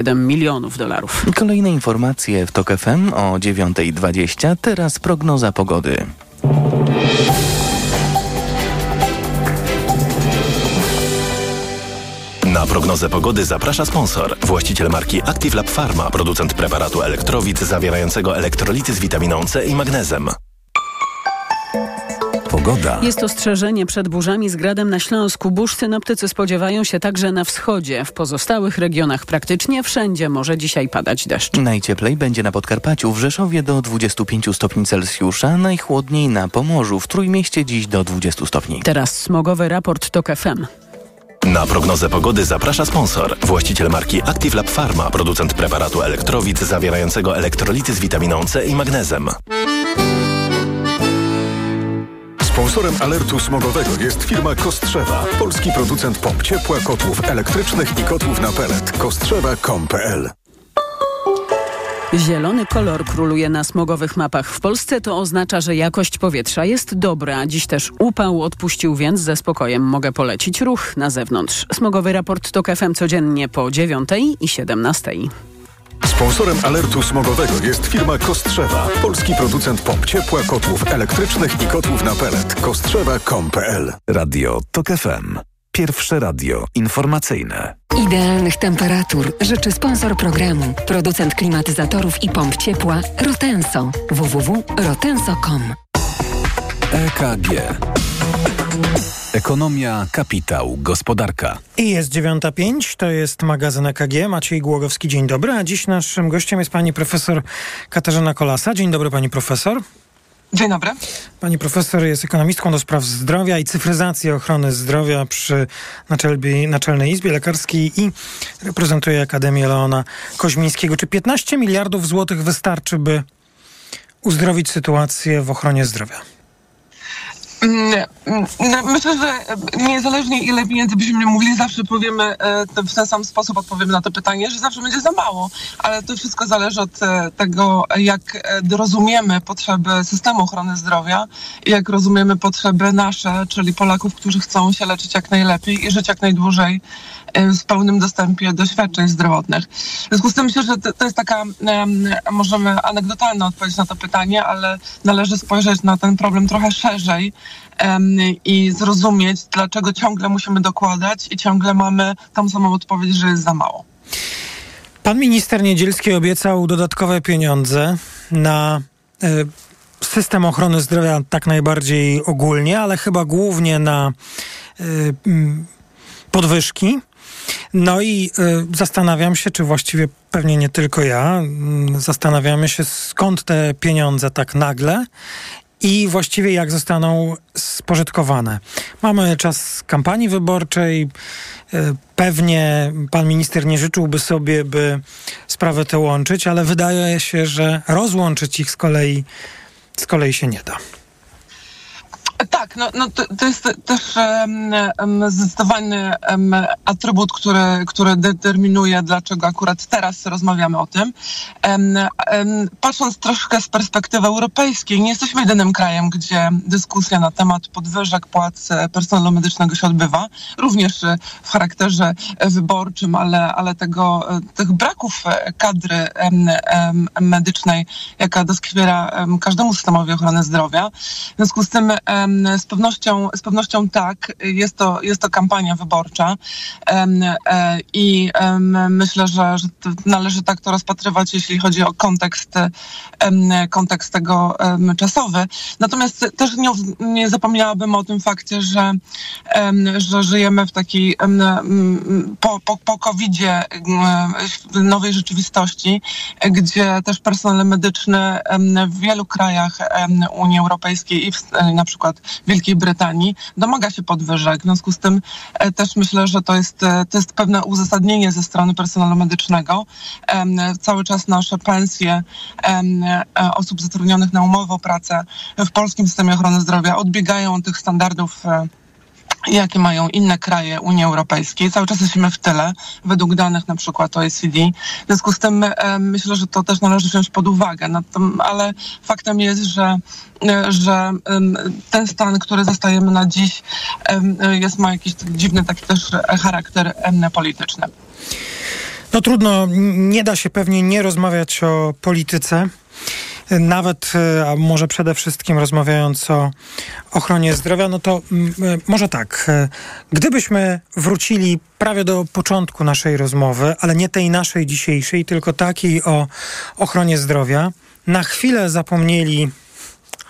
7 milionów dolarów. Kolejne informacje w TOK FM o 9.20. Teraz prognoza pogody. Na prognozę pogody zaprasza sponsor. Właściciel marki Active Lab Pharma, producent preparatu elektrowid zawierającego elektrolity z witaminą C i magnezem. Pogoda. Jest ostrzeżenie przed burzami z gradem na Śląsku. Burz synoptycy spodziewają się także na wschodzie. W pozostałych regionach praktycznie wszędzie może dzisiaj padać deszcz. Najcieplej będzie na Podkarpaciu, w Rzeszowie do 25 stopni Celsjusza, najchłodniej na Pomorzu, w Trójmieście dziś do 20 stopni. Teraz smogowy raport TOK FM. Na prognozę pogody zaprasza sponsor. Właściciel marki Active Lab Pharma, producent preparatu elektrowid zawierającego elektrolity z witaminą C i magnezem. Sponsorem alertu smogowego jest firma Kostrzewa, polski producent pomp ciepła, kotłów elektrycznych i kotłów na pelet. Kostrzewa.com.pl Zielony kolor króluje na smogowych mapach w Polsce. To oznacza, że jakość powietrza jest dobra. Dziś też upał odpuścił, więc ze spokojem mogę polecić ruch na zewnątrz. Smogowy raport TOK FM codziennie po 9 i 17. Sponsorem alertu smogowego jest firma Kostrzewa, polski producent pomp ciepła, kotłów elektrycznych i kotłów na pelet. Kostrzewa.com.pl Radio TOK FM. Pierwsze radio informacyjne. Idealnych temperatur życzy sponsor programu, producent klimatyzatorów i pomp ciepła Rotenso. www.rotenso.com EKG. Ekonomia, kapitał, gospodarka. I jest 9.05, to jest magazyn EKG. Maciej Głogowski, dzień dobry. A dziś naszym gościem jest pani profesor Katarzyna Kolasa. Dzień dobry pani profesor. Dzień dobry. Pani profesor jest ekonomistką do spraw zdrowia i cyfryzacji ochrony zdrowia przy Naczelbi, Naczelnej Izbie Lekarskiej i reprezentuje Akademię Leona Koźmińskiego. Czy 15 miliardów złotych wystarczy, by uzdrowić sytuację w ochronie zdrowia? No, myślę, że niezależnie ile pieniędzy byśmy mówili, zawsze powiemy e, w ten sam sposób odpowiemy na to pytanie, że zawsze będzie za mało, ale to wszystko zależy od e, tego, jak e, rozumiemy potrzeby systemu ochrony zdrowia jak rozumiemy potrzeby nasze, czyli Polaków, którzy chcą się leczyć jak najlepiej i żyć jak najdłużej w pełnym dostępie do świadczeń zdrowotnych. W związku z tym myślę, że to jest taka, możemy anegdotalna odpowiedź na to pytanie, ale należy spojrzeć na ten problem trochę szerzej i zrozumieć, dlaczego ciągle musimy dokładać i ciągle mamy tą samą odpowiedź, że jest za mało. Pan minister Niedzielski obiecał dodatkowe pieniądze na y, system ochrony zdrowia tak najbardziej ogólnie, ale chyba głównie na y, podwyżki. No i y, zastanawiam się, czy właściwie pewnie nie tylko ja, y, zastanawiamy się skąd te pieniądze tak nagle i właściwie jak zostaną spożytkowane. Mamy czas kampanii wyborczej. Pewnie pan minister nie życzyłby sobie, by sprawy te łączyć, ale wydaje się, że rozłączyć ich z kolei, z kolei się nie da. Tak, no, no to, to jest też um, um, zdecydowany um, atrybut, który, który determinuje, dlaczego akurat teraz rozmawiamy o tym. patrząc troszkę z perspektywy europejskiej, nie jesteśmy jedynym krajem, gdzie dyskusja na temat podwyżek płac personelu medycznego się odbywa, również w charakterze wyborczym, ale, ale tego, tych braków kadry medycznej, jaka doskwiera każdemu systemowi ochrony zdrowia. W związku z tym z pewnością, z pewnością tak, jest to, jest to kampania wyborcza e, i myślę, że, że należy tak to rozpatrywać, jeśli chodzi o kontekst, kontekst tego czasowy. Natomiast też nie, nie zapomniałabym o tym fakcie, że, że żyjemy w takiej po, po, po COVID-zie nowej rzeczywistości, gdzie też personel medyczny w wielu krajach Unii Europejskiej i w, na przykład Wielkiej Brytanii domaga się podwyżek. W związku z tym e, też myślę, że to jest, e, to jest pewne uzasadnienie ze strony personelu medycznego. Cały czas nasze pensje e, osób zatrudnionych na umowę o pracę w polskim systemie ochrony zdrowia odbiegają od tych standardów jakie mają inne kraje Unii Europejskiej. Cały czas jesteśmy w tyle, według danych na przykład OECD. W związku z tym e, myślę, że to też należy wziąć pod uwagę. Ale faktem jest, że, e, że e, ten stan, który zostajemy na dziś, e, jest, ma jakiś dziwny taki też charakter polityczny. No trudno, nie da się pewnie nie rozmawiać o polityce. Nawet, a może przede wszystkim rozmawiając o ochronie zdrowia, no to może tak. Gdybyśmy wrócili prawie do początku naszej rozmowy, ale nie tej naszej dzisiejszej, tylko takiej o ochronie zdrowia, na chwilę zapomnieli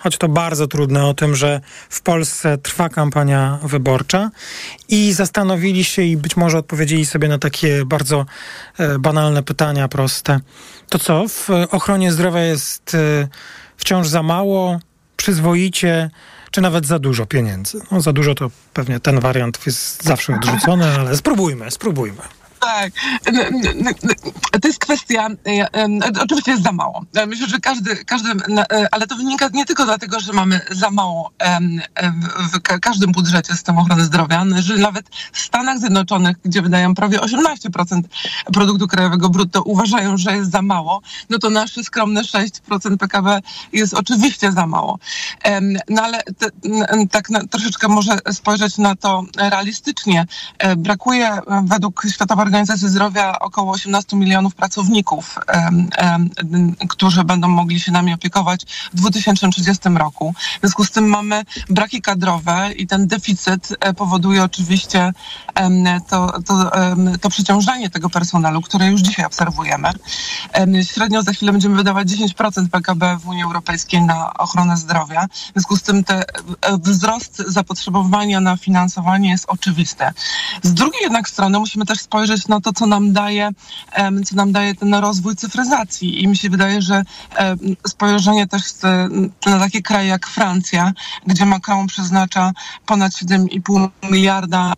choć to bardzo trudne, o tym, że w Polsce trwa kampania wyborcza i zastanowili się i być może odpowiedzieli sobie na takie bardzo e, banalne pytania, proste. To co, w ochronie zdrowia jest e, wciąż za mało, przyzwoicie, czy nawet za dużo pieniędzy? No za dużo to pewnie ten wariant jest zawsze odrzucony, ale spróbujmy, spróbujmy. Tak. To jest kwestia, oczywiście jest za mało. Myślę, że każdy, każdy, ale to wynika nie tylko dlatego, że mamy za mało w każdym budżecie systemu ochrony zdrowia, że nawet w Stanach Zjednoczonych, gdzie wydają prawie 18% produktu krajowego brutto, uważają, że jest za mało, no to nasze skromne 6% PKB jest oczywiście za mało. No ale te, tak na, troszeczkę może spojrzeć na to realistycznie. E, brakuje według Światowej Organizacji Zdrowia około 18 milionów pracowników, którzy będą mogli się nami opiekować w 2030 roku. W związku z tym mamy braki kadrowe i ten deficyt e, powoduje oczywiście to, to, to przeciążenie tego personelu, które już dzisiaj obserwujemy. Średnio za chwilę będziemy wydawać 10% PKB w Unii Europejskiej na ochronę zdrowia. W związku z tym te, e, wzrost zapotrzebowania na finansowanie jest oczywisty. Z drugiej jednak strony musimy też spojrzeć spojrzeć na to, co nam daje, co nam daje ten rozwój cyfryzacji. I mi się wydaje, że spojrzenie też na takie kraje jak Francja, gdzie Macron przeznacza ponad 7,5 miliarda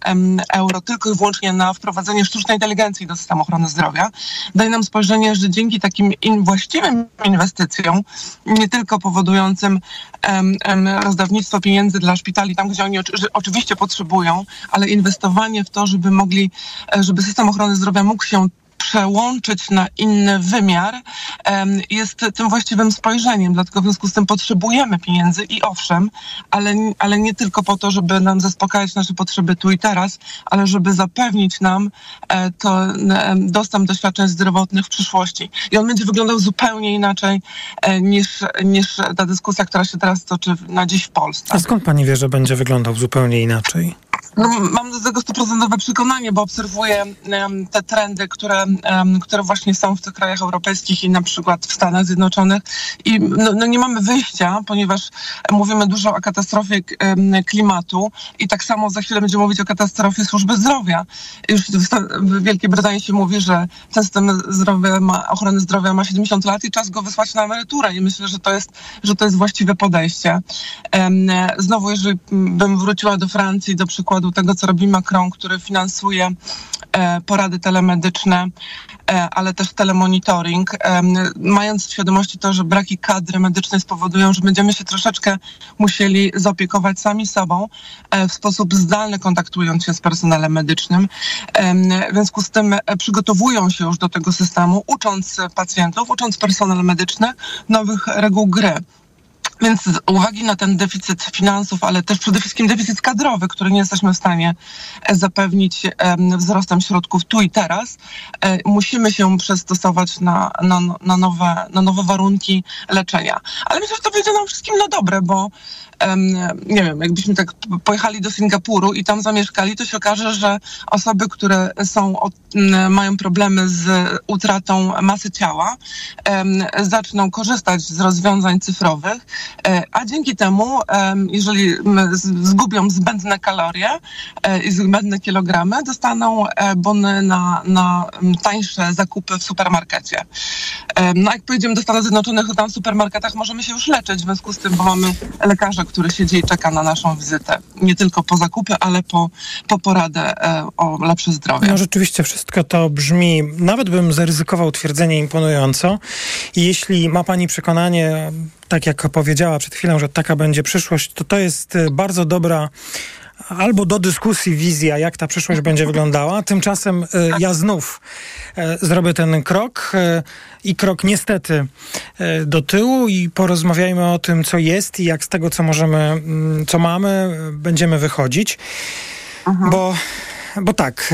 euro tylko i wyłącznie na wprowadzenie sztucznej inteligencji do systemu ochrony zdrowia, daje nam spojrzenie, że dzięki takim właściwym inwestycjom, nie tylko powodującym rozdawnictwo pieniędzy dla szpitali tam, gdzie oni oczywiście potrzebują, ale inwestowanie w to, żeby mogli, e, żeby system ochrony zdrowia mógł się przełączyć na inny wymiar, jest tym właściwym spojrzeniem. Dlatego w związku z tym potrzebujemy pieniędzy i owszem, ale, ale nie tylko po to, żeby nam zaspokajać nasze potrzeby tu i teraz, ale żeby zapewnić nam e, to dostęp do świadczeń zdrowotnych w przyszłości. I on będzie wyglądał zupełnie inaczej e, niż, niż ta dyskusja, która się teraz toczy na dziś w Polsce. A skąd pani wie, że będzie wyglądał zupełnie inaczej? No, mam do tego stuprocentowe przekonanie, bo obserwuję um, te trendy, które, um, które właśnie są w tych krajach europejskich i na przykład w Stanach Zjednoczonych. I no, no nie mamy wyjścia, ponieważ mówimy dużo o katastrofie um, klimatu i tak samo za chwilę będziemy mówić o katastrofie służby zdrowia. Już w, w Wielkiej Brytanii się mówi, że ten system zdrowia ma, ochrony zdrowia ma 70 lat i czas go wysłać na emeryturę i myślę, że to jest, że to jest właściwe podejście. Znowu, jeżeli bym wróciła do Francji, do przykładu przykładu tego, co robi Macron, który finansuje e, porady telemedyczne, e, ale też telemonitoring, e, mając w świadomości to, że braki kadry medycznej spowodują, że będziemy się troszeczkę musieli zaopiekować sami sobą w sposób zdalny, kontaktując się z personelem medycznym. W związku z tym przygotowują się już do tego systemu, ucząc pacjentów, ucząc personel medyczny nowych reguł gry. Więc z uwagi na ten deficyt finansów, ale też przede wszystkim deficyt kadrowy, który nie jesteśmy w stanie e, zapewnić wzrostem środków tu i teraz, e, musimy się przystosować na, na, na, nowe, na nowe warunki leczenia. Ale myślę, że to będzie nam wszystkim na dobre, bo nie wiem, jakbyśmy tak pojechali do Singapuru i tam zamieszkali, to się okaże, że osoby, które są, mają problemy z utratą masy ciała, zaczną korzystać z rozwiązań cyfrowych, e, a dzięki temu, jeżeli zgubią zbędne kalorie e, i zbędne kilogramy, dostaną e, bony na, na tańsze zakupy w supermarkecie. No jak pojedziemy do Stanów Zjednoczonych, to tam w supermarketach możemy się już leczyć, w związku z tym, bo mamy lekarza, który siedzi i czeka na naszą wizytę. Nie tylko po zakupy, ale po, po poradę e, o lepsze zdrowie. No rzeczywiście wszystko to brzmi, nawet bym zaryzykował twierdzenie imponująco. Jeśli ma Pani przekonanie, tak jak powiedziała przed chwilą, że taka będzie przyszłość, to to jest e, bardzo dobra albo do dyskusji wizja, jak ta przyszłość będzie wyglądała. Tymczasem e, ja znów e, zrobię ten krok e, i krok niestety do tyłu i porozmawiajmy o tym, co jest i jak z tego, co możemy, mm, co mamy, będziemy wychodzić. Aha. Bo bo tak,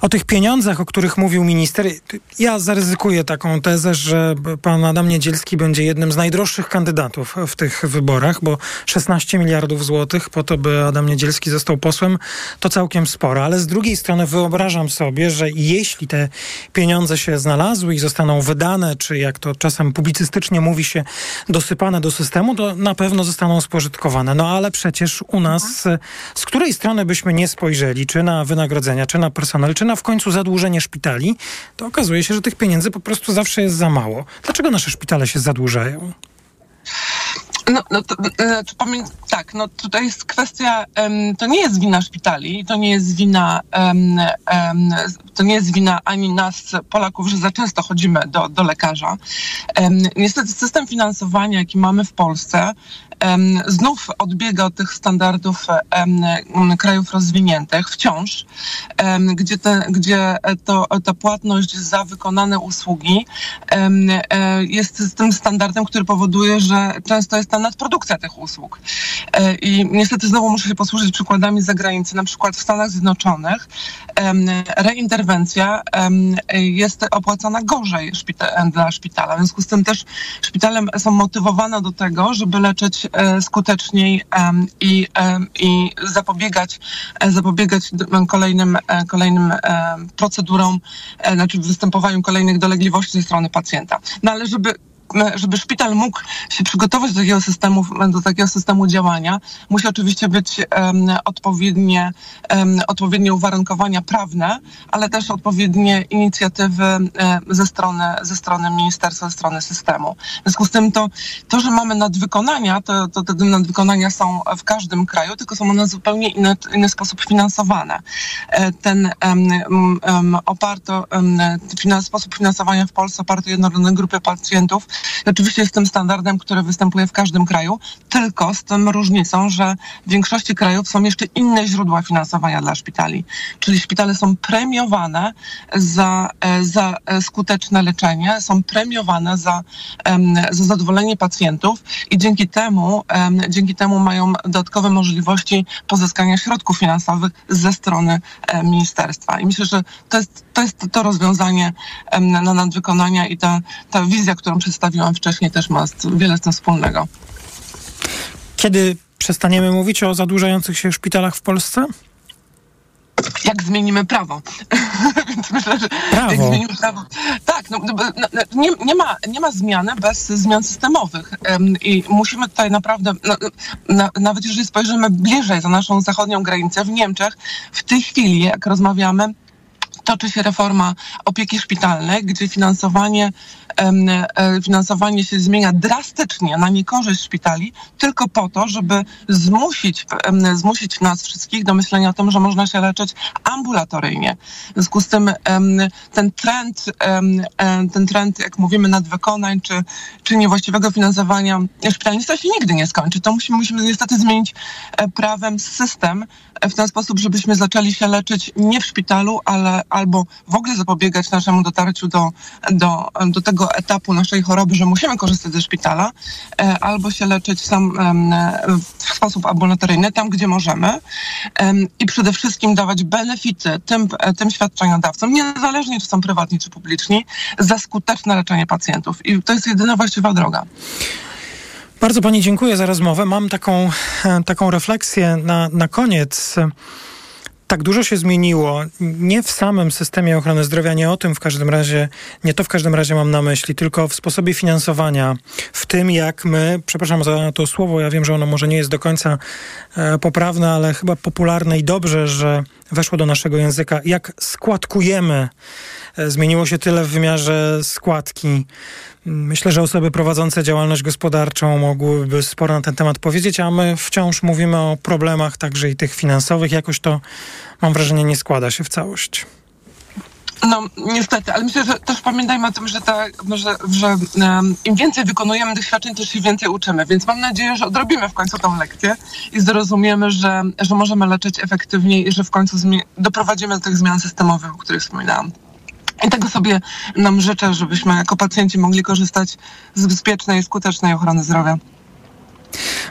o tych pieniądzach, o których mówił minister, ja zaryzykuję taką tezę, że pan Adam Niedzielski będzie jednym z najdroższych kandydatów w tych wyborach, bo 16 miliardów złotych po to, by Adam Niedzielski został posłem, to całkiem sporo. Ale z drugiej strony wyobrażam sobie, że jeśli te pieniądze się znalazły i zostaną wydane, czy jak to czasem publicystycznie mówi się, dosypane do systemu, to na pewno zostaną spożytkowane. No ale przecież u nas, z której strony byśmy nie spojrzeli, czy na wynagrodzenia, czy na personel, czy na w końcu zadłużenie szpitali, to okazuje się, że tych pieniędzy po prostu zawsze jest za mało. Dlaczego nasze szpitale się zadłużają? No, no to, to pamię- tak, no tutaj jest kwestia, um, to nie jest wina szpitali, to nie jest wina, um, um, to nie jest wina ani nas, Polaków, że za często chodzimy do, do lekarza. niestety system finansowania, jaki mamy w Polsce, znów odbiega od tych standardów krajów rozwiniętych wciąż, gdzie, te, gdzie to, ta płatność za wykonane usługi e, jest tym standardem, który powoduje, że często jest ta nadprodukcja tych usług. E, I niestety znowu muszę się posłużyć przykładami z zagranicy, na przykład w Stanach Zjednoczonych reinterwencja jest opłacana gorzej dla szpitala. W związku z tym też szpitalem są motywowane do tego, żeby leczyć E, skuteczniej i, i zapobiegać, e, zapobiegać kolejnym, kolejnym procedurom, znaczy występowaniu kolejnych dolegliwości ze strony pacjenta. No ale żeby żeby szpital mógł się przygotować do takiego systemu, do takiego systemu działania, musi oczywiście być um, odpowiednie, um, odpowiednie uwarunkowania prawne, ale też odpowiednie inicjatywy um, ze, strony, ze strony ministerstwa, ze strony systemu. W związku z tym to, to że mamy nadwykonania, to, to te nadwykonania są w każdym kraju, tylko są one w zupełnie inny, inny sposób finansowane. E, ten oparto, um, sposób finansowania w Polsce oparty jednorodnej grupy pacjentów Oczywiście jest tym standardem, który występuje w każdym kraju, tylko z tym różnicą, że w większości krajów są jeszcze inne źródła finansowania dla szpitali. Czyli szpitale są premiowane za, e, za e, skuteczne leczenie, są premiowane za, za zadowolenie pacjentów i dzięki temu, dzięki temu mają dodatkowe możliwości pozyskania środków finansowych ze strony e, ministerstwa. I myślę, że to jest to, jest to rozwiązanie na nadwykonania i ta, ta wizja, którą przedstawiam przedstawiłam wcześniej, też ma wiele z tym wspólnego. Kiedy przestaniemy mówić o zadłużających się szpitalach w Polsce? jak zmienimy prawo. Więc myślę, że prawo. jak zmienimy prawo. Tak, no, no, no, no, nie, nie, ma, nie ma zmiany bez zmian systemowych. I musimy tutaj naprawdę, no, nawet jeżeli spojrzymy bliżej za naszą zachodnią granicę, w Niemczech, w tej chwili, jak rozmawiamy, toczy się reforma opieki szpitalnej, gdzie finansowanie, e, finansowanie się zmienia drastycznie na niekorzyść szpitali, tylko po to, żeby zmusić, zmusić nas wszystkich do myślenia o tym, że można się leczyć ambulatoryjnie. W związku z tym ten trend, ten trend, jak mówimy, nadwykonań czy, czy niewłaściwego finansowania szpitalnictwa się nigdy nie skończy. To musimy, musimy niestety zmienić e, prawem system w ten sposób, żebyśmy zaczęli się leczyć nie w szpitalu, ale albo w ogóle zapobiegać naszemu dotarciu do, do, do tego etapu naszej choroby, że musimy korzystać ze szpitala, e, albo się leczyć sam w sposób ambulatoryjny, tam gdzie możemy i przede wszystkim dawać benefity tym, e, tym świadczeniodawcom, niezależnie czy są prywatni czy publiczni, za skuteczne leczenie pacjentów. I to jest jedyna właściwa droga. Bardzo Pani dziękuję za rozmowę. Mam taką, e, taką refleksję na, na koniec tak dużo się zmieniło. Nie w samym systemie ochrony zdrowia, nie o tym w każdym razie, nie to w każdym razie mam na myśli, tylko w sposobie finansowania, w tym jak my, przepraszam za to słowo, ja wiem, że ono może nie jest do końca e, poprawne, ale chyba popularne i dobrze, że weszło do naszego języka, jak składkujemy. E, zmieniło się tyle w wymiarze składki. Myślę, że osoby prowadzące działalność gospodarczą mogłyby sporo na ten temat powiedzieć, a my wciąż mówimy o problemach także i tych finansowych. Jakoś to, mam wrażenie, nie składa się w całość. No, niestety, ale myślę, że też pamiętajmy o tym, że, ta, że, że um, im więcej wykonujemy tych świadczeń, też się więcej uczymy. Więc mam nadzieję, że odrobimy w końcu tą lekcję i zrozumiemy, że, że możemy leczyć efektywniej i że w końcu doprowadzimy do tych zmian systemowych, o których wspominałam. I tego sobie nam życzę, żebyśmy jako pacjenci mogli korzystać z bezpiecznej i skutecznej ochrony zdrowia.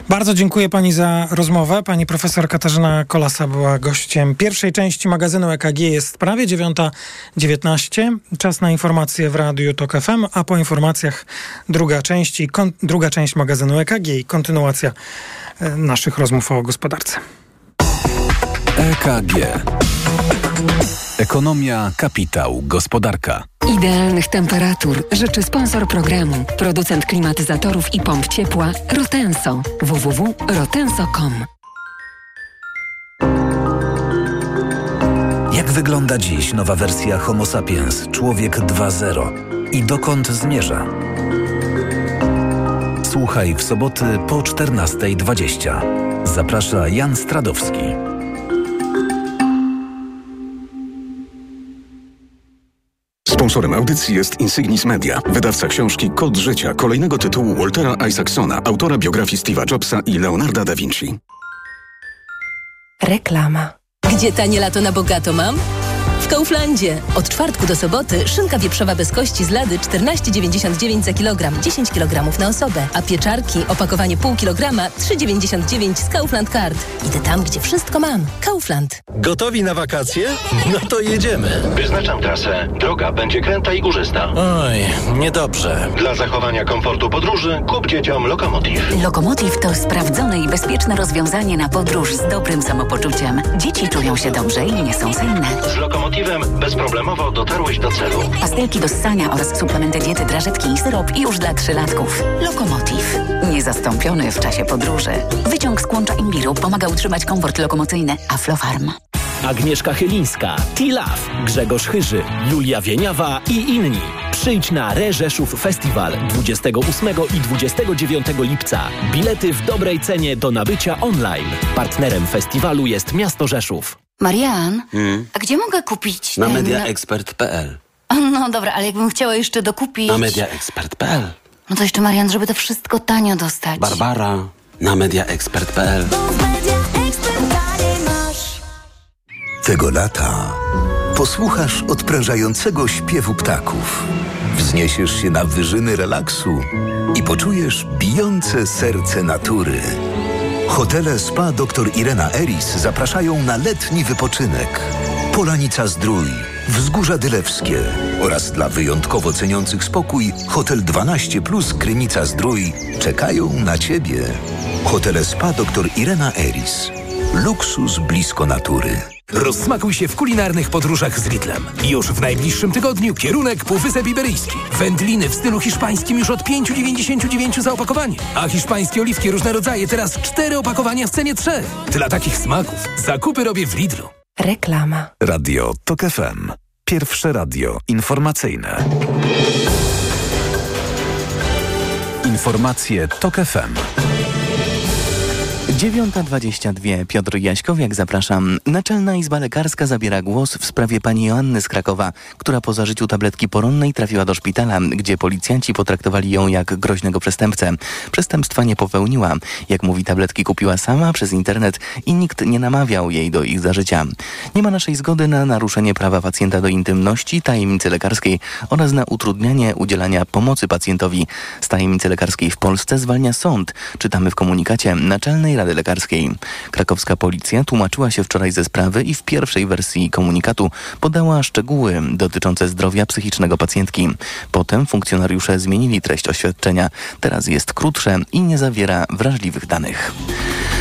Bardzo dziękuję pani za rozmowę. Pani profesor Katarzyna Kolasa była gościem pierwszej części magazynu EKG. Jest prawie 9.19. Czas na informacje w Radiu TOK FM, a po informacjach druga część, kon, druga część magazynu EKG i kontynuacja e, naszych rozmów o gospodarce. EKG. Ekonomia, kapitał, gospodarka. Idealnych temperatur życzy sponsor programu, producent klimatyzatorów i pomp ciepła Rotenso. www.rotenso.com Jak wygląda dziś nowa wersja Homo sapiens, człowiek 2.0 i dokąd zmierza? Słuchaj w soboty po 14.20. Zaprasza Jan Stradowski. Sponsorem audycji jest Insignis Media, wydawca książki Kod Życia, kolejnego tytułu Waltera Isaacsona, autora biografii Steve'a Jobsa i Leonarda da Vinci. Reklama. Gdzie tanie lato na bogato mam? W Kauflandzie. Od czwartku do soboty szynka wieprzowa bez kości z lady 14,99 za kilogram, 10 kg na osobę, a pieczarki opakowanie pół kilograma 3,99 z Kaufland Card. Idę tam, gdzie wszystko mam. Kaufland. Gotowi na wakacje? No to jedziemy. Wyznaczam trasę. Droga będzie kręta i górzysta. Oj, niedobrze. Dla zachowania komfortu podróży kup dzieciom Lokomotiv. Lokomotiv to sprawdzone i bezpieczne rozwiązanie na podróż z dobrym samopoczuciem. Dzieci czują się dobrze i nie są senne. Lokomotivem bezproblemowo dotarłeś do celu. Pastelki do ssania oraz suplementy diety, drażetki i syrop już dla trzylatków. Lokomotiv. Niezastąpiony w czasie podróży. Wyciąg z kłącza imbiru pomaga utrzymać komfort lokomocyjny. Aflofarm. Agnieszka Chylińska, T-Love, Grzegorz Chyży, Julia Wieniawa i inni. Przyjdź na Reżeszów Festiwal 28 i 29 lipca. Bilety w dobrej cenie do nabycia online. Partnerem festiwalu jest miasto Rzeszów. Marian, a gdzie mogę kupić Na ten... mediaexpert.pl No dobra, ale jakbym chciała jeszcze dokupić... Na mediaexpert.pl No to jeszcze Marian, żeby to wszystko tanio dostać. Barbara na mediaexpert.pl Tego lata posłuchasz odprężającego śpiewu ptaków. Wzniesiesz się na wyżyny relaksu i poczujesz bijące serce natury. Hotele Spa dr Irena Eris zapraszają na letni wypoczynek. Polanica Zdrój, Wzgórza Dylewskie oraz dla wyjątkowo ceniących spokój Hotel 12 Plus Krynica Zdrój czekają na Ciebie. Hotele Spa dr Irena Eris. Luksus blisko natury. Rozsmakuj się w kulinarnych podróżach z Lidlem. Już w najbliższym tygodniu kierunek Półwysep Iberyjski. Wędliny w stylu hiszpańskim już od 5,99 za opakowanie. A hiszpańskie oliwki różne rodzaje teraz cztery opakowania w cenie trzech. Dla takich smaków zakupy robię w Lidlu. Reklama. Radio TOK FM. Pierwsze radio informacyjne. Informacje TOK FM. 9.22. Piotr Jaśkowiak, zapraszam. Naczelna Izba Lekarska zabiera głos w sprawie pani Joanny z Krakowa, która po zażyciu tabletki poronnej trafiła do szpitala, gdzie policjanci potraktowali ją jak groźnego przestępcę. Przestępstwa nie popełniła. Jak mówi, tabletki kupiła sama przez internet i nikt nie namawiał jej do ich zażycia. Nie ma naszej zgody na naruszenie prawa pacjenta do intymności, tajemnicy lekarskiej oraz na utrudnianie udzielania pomocy pacjentowi. Z tajemnicy lekarskiej w Polsce zwalnia sąd. Czytamy w komunikacie Naczelnej Rady Lekarskiej. Krakowska policja tłumaczyła się wczoraj ze sprawy i w pierwszej wersji komunikatu podała szczegóły dotyczące zdrowia psychicznego pacjentki. Potem funkcjonariusze zmienili treść oświadczenia. Teraz jest krótsze i nie zawiera wrażliwych danych.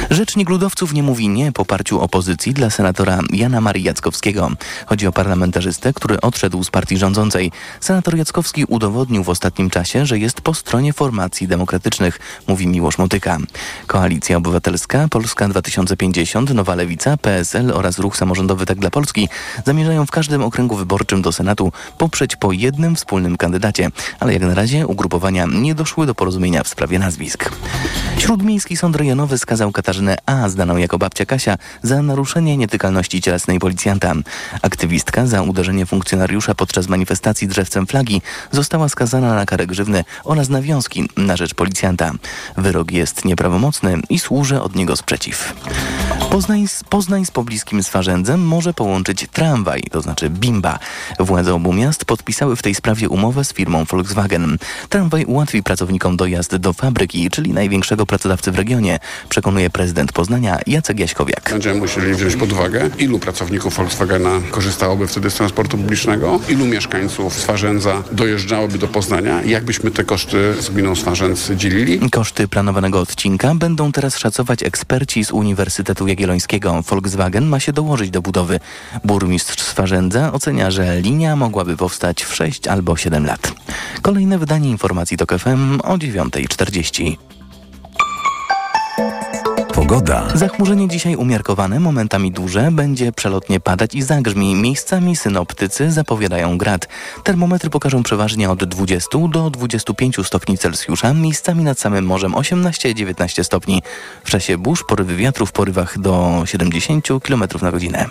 Rzecznik ludowców nie mówi nie poparciu opozycji dla senatora Jana Marii Jackowskiego. Chodzi o parlamentarzystę, który odszedł z partii rządzącej. Senator Jackowski udowodnił w ostatnim czasie, że jest po stronie formacji demokratycznych, mówi Miłosz Motyka. Koalicja Obywatelska, Polska 2050, Nowa Lewica, PSL oraz Ruch Samorządowy Tak dla Polski zamierzają w każdym okręgu wyborczym do Senatu poprzeć po jednym wspólnym kandydacie, ale jak na razie ugrupowania nie doszły do porozumienia w sprawie nazwisk. Śródmiejski Sąd Rejonowy skazał A, znaną jako babcia Kasia, za naruszenie nietykalności cielesnej policjanta. Aktywistka za uderzenie funkcjonariusza podczas manifestacji drzewcem flagi została skazana na karę grzywny oraz nawiązki na rzecz policjanta. Wyrok jest nieprawomocny i służy od niego sprzeciw. Poznań z, Poznań z pobliskim Swarzędzem może połączyć tramwaj, to znaczy Bimba. Władze obu miast podpisały w tej sprawie umowę z firmą Volkswagen. Tramwaj ułatwi pracownikom dojazd do fabryki, czyli największego pracodawcy w regionie, przekonuje prezydent Poznania Jacek Jaśkowiak. Będziemy musieli wziąć pod uwagę, ilu pracowników Volkswagena korzystałoby wtedy z transportu publicznego, ilu mieszkańców Swarzędza dojeżdżałoby do Poznania i jak byśmy te koszty z gminą Swarzędz dzielili. Koszty planowanego odcinka będą teraz szacować eksperci z Uniwersytetu Jagiellońskiego. Volkswagen ma się dołożyć do budowy. Burmistrz Swarzędza ocenia, że linia mogłaby powstać w 6 albo 7 lat. Kolejne wydanie informacji TOK FM o 9.40. Pogoda. Zachmurzenie dzisiaj umiarkowane, momentami duże, będzie przelotnie padać i zagrzmi. Miejscami synoptycy zapowiadają grad. Termometry pokażą przeważnie od 20 do 25 stopni Celsjusza, miejscami nad samym morzem 18-19 stopni. W czasie burz porywy wiatru w porywach do 70 km na godzinę.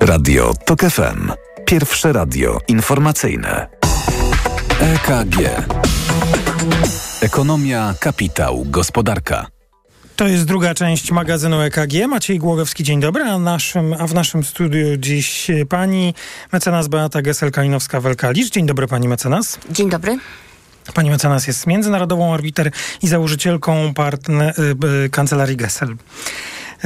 Radio TOK FM. Pierwsze radio informacyjne. EKG. Ekonomia, kapitał, gospodarka. To jest druga część magazynu EKG. Maciej Głogowski, dzień dobry. A, naszym, a w naszym studiu dziś pani mecenas Beata Gesel-Kalinowska-Welkalicz. Dzień dobry pani mecenas. Dzień dobry. Pani mecenas jest międzynarodową arbiter i założycielką partner, y, kancelarii Gesel.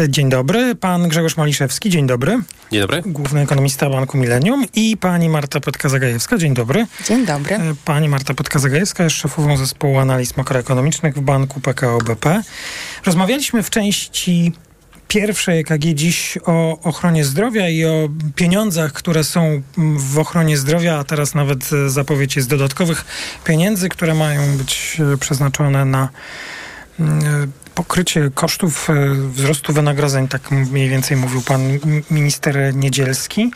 Dzień dobry. Pan Grzegorz Maliszewski, dzień dobry. Dzień dobry. Główny ekonomista Banku Millennium i pani Marta Petka-Zagajewska, dzień dobry. Dzień dobry. Pani Marta Petka-Zagajewska jest szefową zespołu analiz makroekonomicznych w Banku PKO BP. Rozmawialiśmy w części pierwszej EKG dziś o ochronie zdrowia i o pieniądzach, które są w ochronie zdrowia, a teraz nawet zapowiedź jest dodatkowych pieniędzy, które mają być przeznaczone na pokrycie kosztów wzrostu wynagrodzeń, tak mniej więcej mówił pan minister Niedzielski.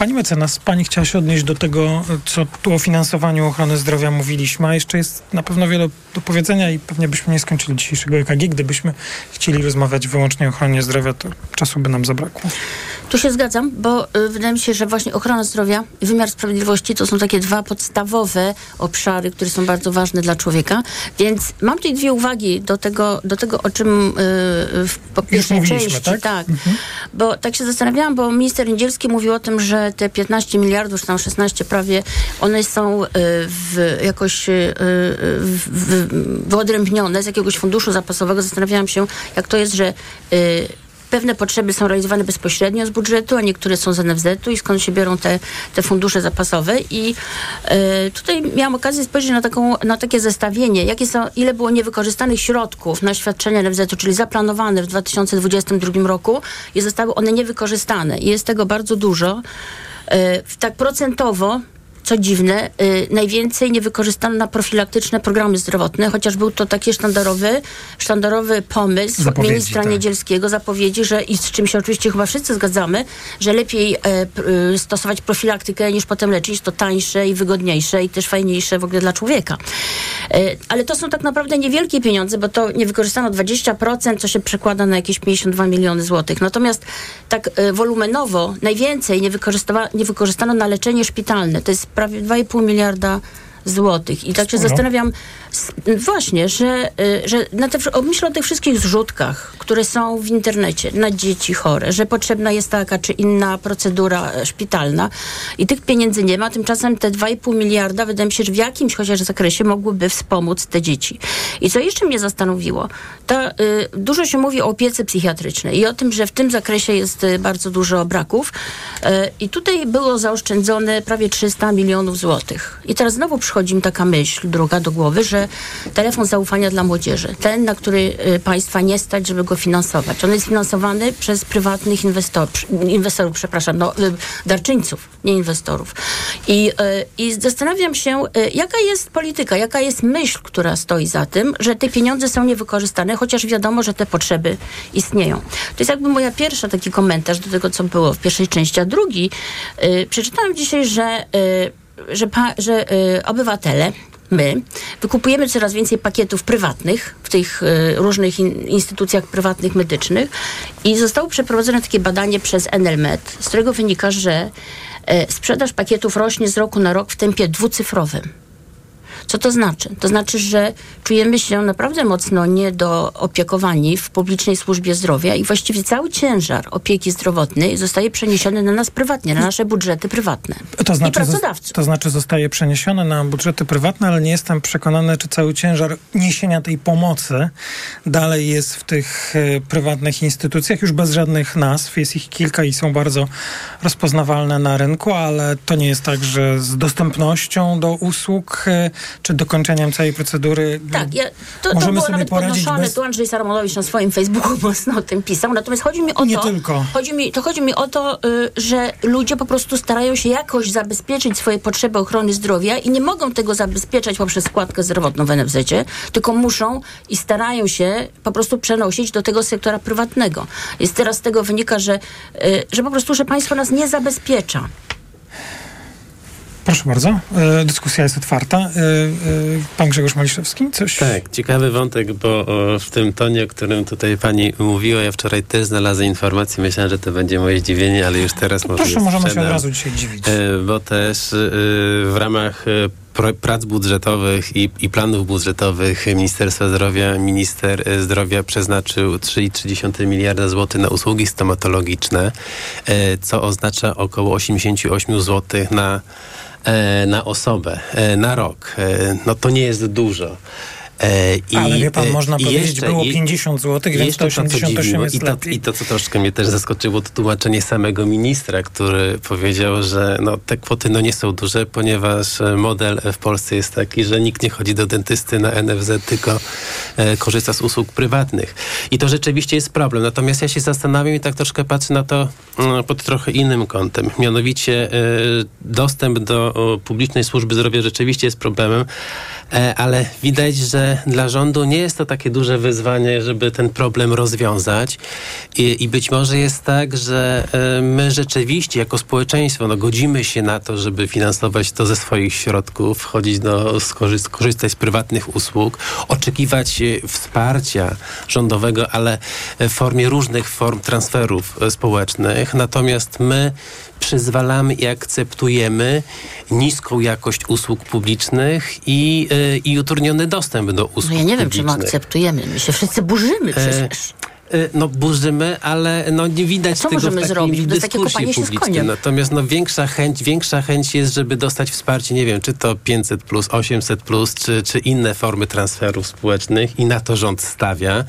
Pani mecenas, pani chciała się odnieść do tego, co tu o finansowaniu ochrony zdrowia mówiliśmy, a jeszcze jest na pewno wiele do powiedzenia i pewnie byśmy nie skończyli dzisiejszego EKG. Gdybyśmy chcieli rozmawiać wyłącznie o ochronie zdrowia, to czasu by nam zabrakło. Tu się zgadzam, bo y, wydaje mi się, że właśnie ochrona zdrowia i wymiar sprawiedliwości to są takie dwa podstawowe obszary, które są bardzo ważne dla człowieka. Więc mam tutaj dwie uwagi do tego, do tego o czym y, w pierwszej części. Tak? tak. Mhm. Bo tak się zastanawiałam, bo minister Niedzielski mówił o tym, że te 15 miliardów, czy tam 16 prawie, one są y, w, jakoś y, w, w, wyodrębnione z jakiegoś funduszu zapasowego. Zastanawiałam się, jak to jest, że y, pewne potrzeby są realizowane bezpośrednio z budżetu, a niektóre są z NFZ-u i skąd się biorą te, te fundusze zapasowe. I y, tutaj miałam okazję spojrzeć na, taką, na takie zestawienie, jakie są, ile było niewykorzystanych środków na świadczenia NFZ-u, czyli zaplanowane w 2022 roku i zostały one niewykorzystane. I jest tego bardzo dużo. Y, tak procentowo co dziwne, y, najwięcej nie wykorzystano na profilaktyczne programy zdrowotne, chociaż był to taki sztandarowy, sztandarowy pomysł Zapowiedzi, ministra tak. Niedzielskiego, zapowiedzi, że i z czym się oczywiście chyba wszyscy zgadzamy, że lepiej e, y, stosować profilaktykę niż potem leczyć, to tańsze i wygodniejsze i też fajniejsze w ogóle dla człowieka. E, ale to są tak naprawdę niewielkie pieniądze, bo to nie wykorzystano 20%, co się przekłada na jakieś 52 miliony złotych. Natomiast tak e, wolumenowo najwięcej nie, wykorzysta- nie wykorzystano na leczenie szpitalne. To jest prawie 2,5 miliarda złotych. I tak się zastanawiam właśnie, że, y, że na te, myślę o tych wszystkich zrzutkach, które są w internecie na dzieci chore, że potrzebna jest taka czy inna procedura e, szpitalna i tych pieniędzy nie ma. Tymczasem te 2,5 miliarda wydaje mi się, że w jakimś chociaż zakresie mogłyby wspomóc te dzieci. I co jeszcze mnie zastanowiło, to y, dużo się mówi o opiece psychiatrycznej i o tym, że w tym zakresie jest y, bardzo dużo braków. Y, I tutaj było zaoszczędzone prawie 300 milionów złotych. I teraz znowu przychodzi mi taka myśl druga do głowy, że telefon zaufania dla młodzieży, ten, na który y, państwa nie stać, żeby go finansować. On jest finansowany przez prywatnych inwestorów, inwestorów, przepraszam, no, y, darczyńców, nie inwestorów. I, y, I zastanawiam się, jaka jest polityka, jaka jest myśl, która stoi za tym, że te pieniądze są niewykorzystane, chociaż wiadomo, że te potrzeby istnieją. To jest jakby moja pierwsza taki komentarz do tego, co było w pierwszej części. A drugi, przeczytałam dzisiaj, że, że, pa, że y, obywatele, my, wykupujemy coraz więcej pakietów prywatnych w tych y, różnych in, instytucjach prywatnych medycznych i zostało przeprowadzone takie badanie przez NLMed, z którego wynika, że y, sprzedaż pakietów rośnie z roku na rok w tempie dwucyfrowym Co to znaczy? To znaczy, że czujemy się naprawdę mocno niedoopiekowani w publicznej służbie zdrowia i właściwie cały ciężar opieki zdrowotnej zostaje przeniesiony na nas prywatnie, na nasze budżety prywatne to znaczy, i pracodawców. To znaczy zostaje przeniesione na budżety prywatne, ale nie jestem przekonany, czy cały ciężar niesienia tej pomocy dalej jest w tych e, prywatnych instytucjach, już bez żadnych nazw. Jest ich kilka i są bardzo rozpoznawalne na rynku, ale to nie jest tak, że z dostępnością do usług e, czy dokończeniem całej procedury Tak, ja, to, to było sobie nawet podnoszone, bez... tu Andrzej Saramonowicz na swoim Facebooku mocno o tym pisał, natomiast chodzi mi o Nie to, tylko. Chodzi mi, to chodzi mi o to, y, że ludzie po prostu starają się jakoś zabezpieczyć swoje potrzeby ochrony zdrowia i nie mogą tego zabezpieczać poprzez składkę zdrowotną w NFZ-cie, tylko muszą i starają się po prostu przenosić do tego sektora prywatnego. Jest teraz z tego wynika, że, y, że po prostu, że państwo nas nie zabezpiecza. Proszę bardzo, e, dyskusja jest otwarta. E, e, pan Grzegorz Maliszewski, coś? Tak, ciekawy wątek, bo w tym tonie, o którym tutaj pani mówiła, ja wczoraj też znalazłem informację, myślałem, że to będzie moje zdziwienie, ale już teraz może Proszę, możemy się sprzedam. od razu dzisiaj dziwić. Bo też w ramach prac budżetowych i, i planów budżetowych Ministerstwa Zdrowia, minister zdrowia przeznaczył 3,3 miliarda złotych na usługi stomatologiczne, co oznacza około 88 zł na, na osobę, e, na rok. E, No to nie jest dużo. E, I, Ale wie pan, e, można powiedzieć, jeszcze- było i- 50 zł, więc to jeszcze co 88 dziwiło jest i to, lepiej. I to, co troszkę mnie też zaskoczyło, to tłumaczenie samego ministra, który powiedział, że no, te kwoty no, nie są duże, ponieważ e, model w Polsce jest taki, że nikt nie chodzi do dentysty na NFZ, tylko e, korzysta z usług prywatnych. I to rzeczywiście jest problem. Natomiast ja się zastanawiam i tak troszkę patrzę na to mm, pod trochę innym kątem. Mianowicie e, dostęp do o, publicznej służby zdrowia rzeczywiście jest problemem, e, ale widać, że dla rządu nie jest to takie duże wyzwanie, żeby ten problem rozwiązać. I, i być może jest tak, że e, my rzeczywiście jako społeczeństwo no, godzimy się na to, żeby finansować to ze swoich środków, wchodzić do, skorzy- skorzystać z prywatnych usług, oczekiwać e, wsparcia rządowego, ale w formie różnych form transferów e, społecznych. Natomiast my przyzwalamy i akceptujemy niską jakość usług publicznych i, e, i utrudniony dostęp do usług No ja nie wiem, czy my akceptujemy. My się wszyscy burzymy E, przecież. e, No burzymy, ale no nie widać co tego możemy w zrobić? Koniem. Natomiast no większa chęć, większa chęć jest, żeby dostać wsparcie, nie wiem, czy to 500 plus, 800 plus, czy, czy inne formy transferów społecznych i na to rząd stawia.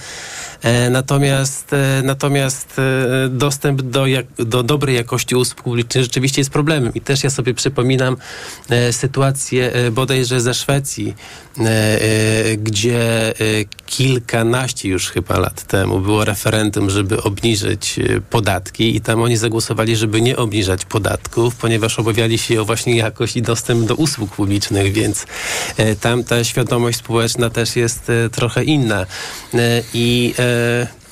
E, natomiast e, natomiast e, dostęp do, jak, do dobrej jakości usług publicznych rzeczywiście jest problemem. I też ja sobie przypominam sytuację bodajże ze Szwecji, gdzie kilkanaście już chyba lat temu było referendum, żeby obniżyć podatki i tam oni zagłosowali, żeby nie obniżać podatków, ponieważ obawiali się o właśnie jakość i dostęp do usług publicznych, więc tam ta świadomość społeczna też jest trochę inna. I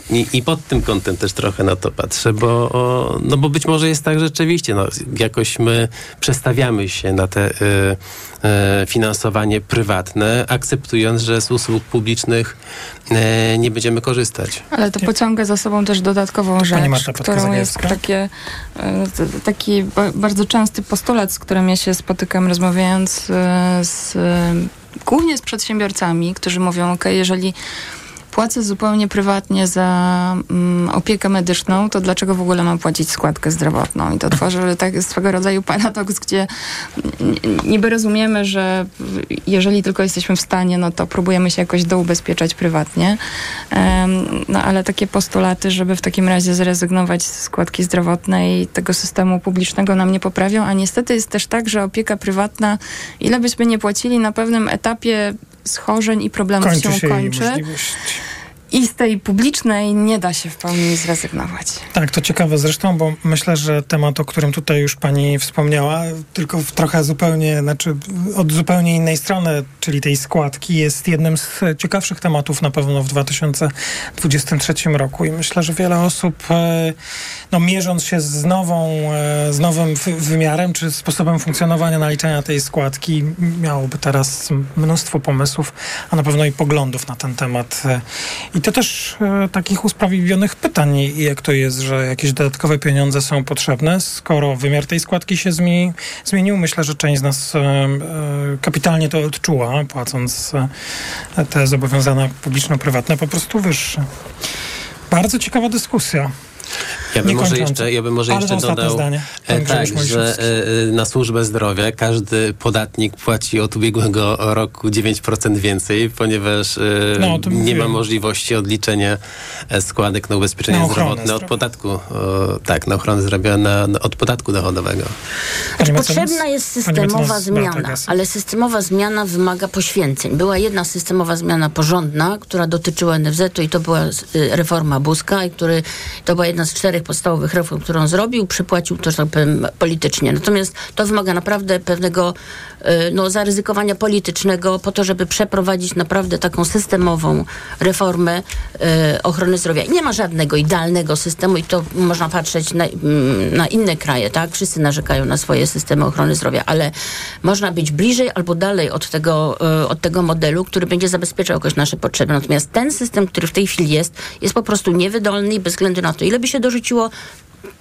i, I pod tym kątem też trochę na to patrzę, bo, o, no bo być może jest tak rzeczywiście, no, jakoś my przestawiamy się na te y, y, finansowanie prywatne, akceptując, że z usług publicznych y, nie będziemy korzystać. Ale to pociąga za sobą też dodatkową rzecz, Marta którą jest takie, e, taki ba- bardzo częsty postulat, z którym ja się spotykam rozmawiając e, z, e, głównie z przedsiębiorcami, którzy mówią, ok, jeżeli płacę zupełnie prywatnie za mm, opiekę medyczną, to dlaczego w ogóle mam płacić składkę zdrowotną? I to tworzy tak swego rodzaju paradoks, gdzie niby rozumiemy, że jeżeli tylko jesteśmy w stanie, no to próbujemy się jakoś doubezpieczać prywatnie. Em, No ale takie postulaty, żeby w takim razie zrezygnować z składki zdrowotnej tego systemu publicznego nam nie poprawią, a niestety jest też tak, że opieka prywatna, ile byśmy nie płacili, na pewnym etapie schorzeń i problemów Kończy się, się kończy. I z tej publicznej nie da się w pełni zrezygnować. Tak, to ciekawe zresztą, bo myślę, że temat, o którym tutaj już pani wspomniała, tylko w trochę zupełnie, znaczy od zupełnie innej strony, czyli tej składki, jest jednym z ciekawszych tematów na pewno w 2023 roku i myślę, że wiele osób, e, no mierząc się z nową, e, z nowym wy- wymiarem, czy sposobem funkcjonowania, naliczania tej składki, miałoby teraz mnóstwo pomysłów, a na pewno i poglądów na ten temat. I to też e, takich usprawiedliwionych pytań, jak to jest, że jakieś dodatkowe pieniądze są potrzebne, skoro wymiar tej składki się zmieni, zmienił. Myślę, że część z nas e, e, kapitalnie to odczuła, płacąc e, te zobowiązania publiczno-prywatne po prostu wyższe. Bardzo ciekawa dyskusja. Ja bym, może jeszcze, ja bym może jeszcze dodał, zdanie. e, tak, że Mojżeszowski. e, na służbę zdrowia każdy podatnik płaci od ubiegłego roku 9% więcej, ponieważ e, No, nie ma mówiłem. możliwości odliczenia e, składek na ubezpieczenie Na zdrowotne od podatku, o, tak, na ochronę zdrowia na, na, od podatku dochodowego. Pani Potrzebna jest systemowa zmiana, ale systemowa zmiana wymaga poświęceń. Była jedna systemowa zmiana porządna, która dotyczyła NFZ-u i to była y, reforma Buzka, i który, to była jedna z czterech podstawowych reform, którą zrobił, przypłacił to, że tak powiem, politycznie. Natomiast to wymaga naprawdę pewnego y, no, zaryzykowania politycznego po to, żeby przeprowadzić naprawdę taką systemową reformę y, ochrony zdrowia. I nie ma żadnego idealnego systemu i to można patrzeć na, mm, na inne kraje, tak? Wszyscy narzekają na swoje systemy ochrony zdrowia, ale można być bliżej albo dalej od tego, y, od tego modelu, który będzie zabezpieczał jakoś nasze potrzeby. Natomiast ten system, który w tej chwili jest, jest po prostu niewydolny i bez względu na to, ile by się dorzuciło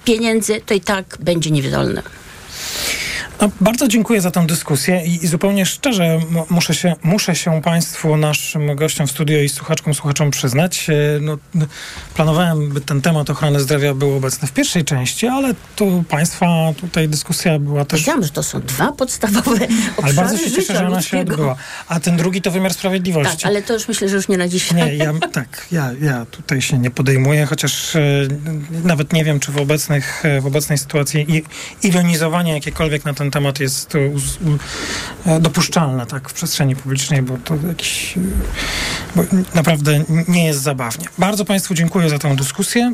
pieniędzy, to i tak będzie niewydolny. No, bardzo dziękuję za tę dyskusję i, i zupełnie szczerze muszę się, muszę się Państwu, naszym gościom w studio i słuchaczkom, słuchaczom przyznać. E, No, planowałem, by ten temat ochrony zdrowia był obecny w pierwszej części, ale tu Państwa tutaj dyskusja była też... Wiedziałam, że to są dwa podstawowe Ale obszary bardzo się cieszę, że ona się odbyła. A ten drugi to wymiar sprawiedliwości. Tak, ale to już myślę, że już nie na dzisiaj. Nie, ja, tak, ja, ja tutaj się nie podejmuję, chociaż e, nawet nie wiem, czy w, obecnych, e, w obecnej sytuacji i, ironizowanie jakiekolwiek na ten temat jest e, e, dopuszczalne tak, w przestrzeni publicznej, bo to jakiś, e, bo naprawdę nie jest zabawnie. Bardzo Państwu dziękuję za tę dyskusję.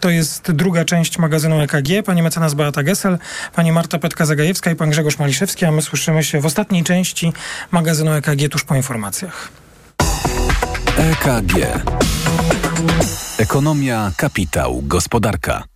To jest druga część magazynu EKG. Pani mecenas Beata Gessel, pani Marta Petka-Zagajewska i pan Grzegorz Maliszewski, a my słyszymy się w ostatniej części magazynu EKG tuż po informacjach. EKG. Ekonomia, kapitał, gospodarka.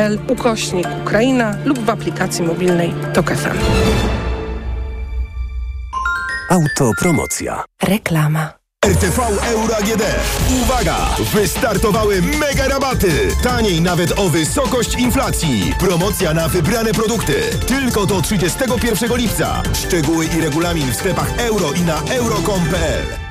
ukośnik Ukraina lub w aplikacji mobilnej Tok FM. Autopromocja. Reklama. RTV Euro AGD. Uwaga! Wystartowały mega rabaty! Taniej nawet o wysokość inflacji. Promocja na wybrane produkty. Tylko do 31 lipca. Szczegóły i regulamin w sklepach euro i na euro.com.pl.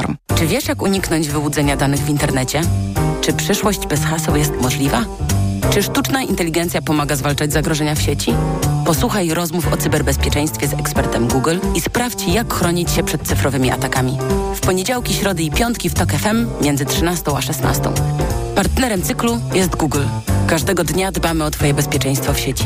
Czy wiesz, jak uniknąć wyłudzenia danych w internecie? Czy przyszłość bez haseł jest możliwa? Czy sztuczna inteligencja pomaga zwalczać zagrożenia w sieci? Posłuchaj rozmów o cyberbezpieczeństwie z ekspertem Google i sprawdź, jak chronić się przed cyfrowymi atakami. W poniedziałki, środy i piątki w TOK FM między 13 a 16. Partnerem cyklu jest Google. Każdego dnia dbamy o Twoje bezpieczeństwo w sieci.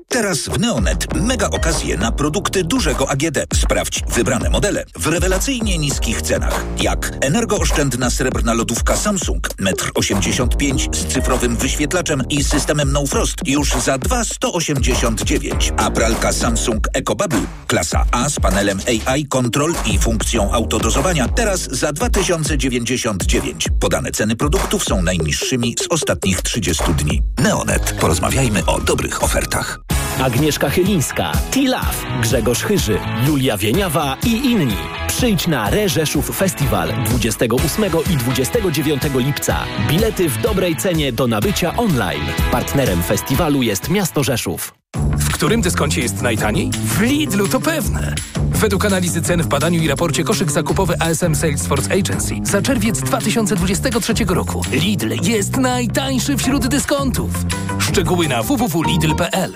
Teraz w Neonet mega okazje na produkty dużego AGD. Sprawdź wybrane modele w rewelacyjnie niskich cenach. Jak energooszczędna srebrna lodówka Samsung 1,85 m z cyfrowym wyświetlaczem i systemem No Frost już za 2,189 a pralka Samsung EcoBubble klasa A z panelem AI Control i funkcją autodozowania teraz za 2099. Podane ceny produktów są najniższymi z ostatnich 30 dni. Neonet. Porozmawiajmy o dobrych ofertach. Agnieszka Chylińska, T-Love, Grzegorz Chyży, Julia Wieniawa i inni. Przyjdź na Reżeszów Festiwal 28 i 29 lipca. Bilety w dobrej cenie do nabycia online. Partnerem festiwalu jest miasto Rzeszów. W którym dyskoncie jest najtaniej? W Lidlu to pewne. Według analizy cen w badaniu i raporcie koszyk zakupowy ASM Salesforce Agency za czerwiec 2023 roku Lidl jest najtańszy wśród dyskontów. Szczegóły na www.lidl.pl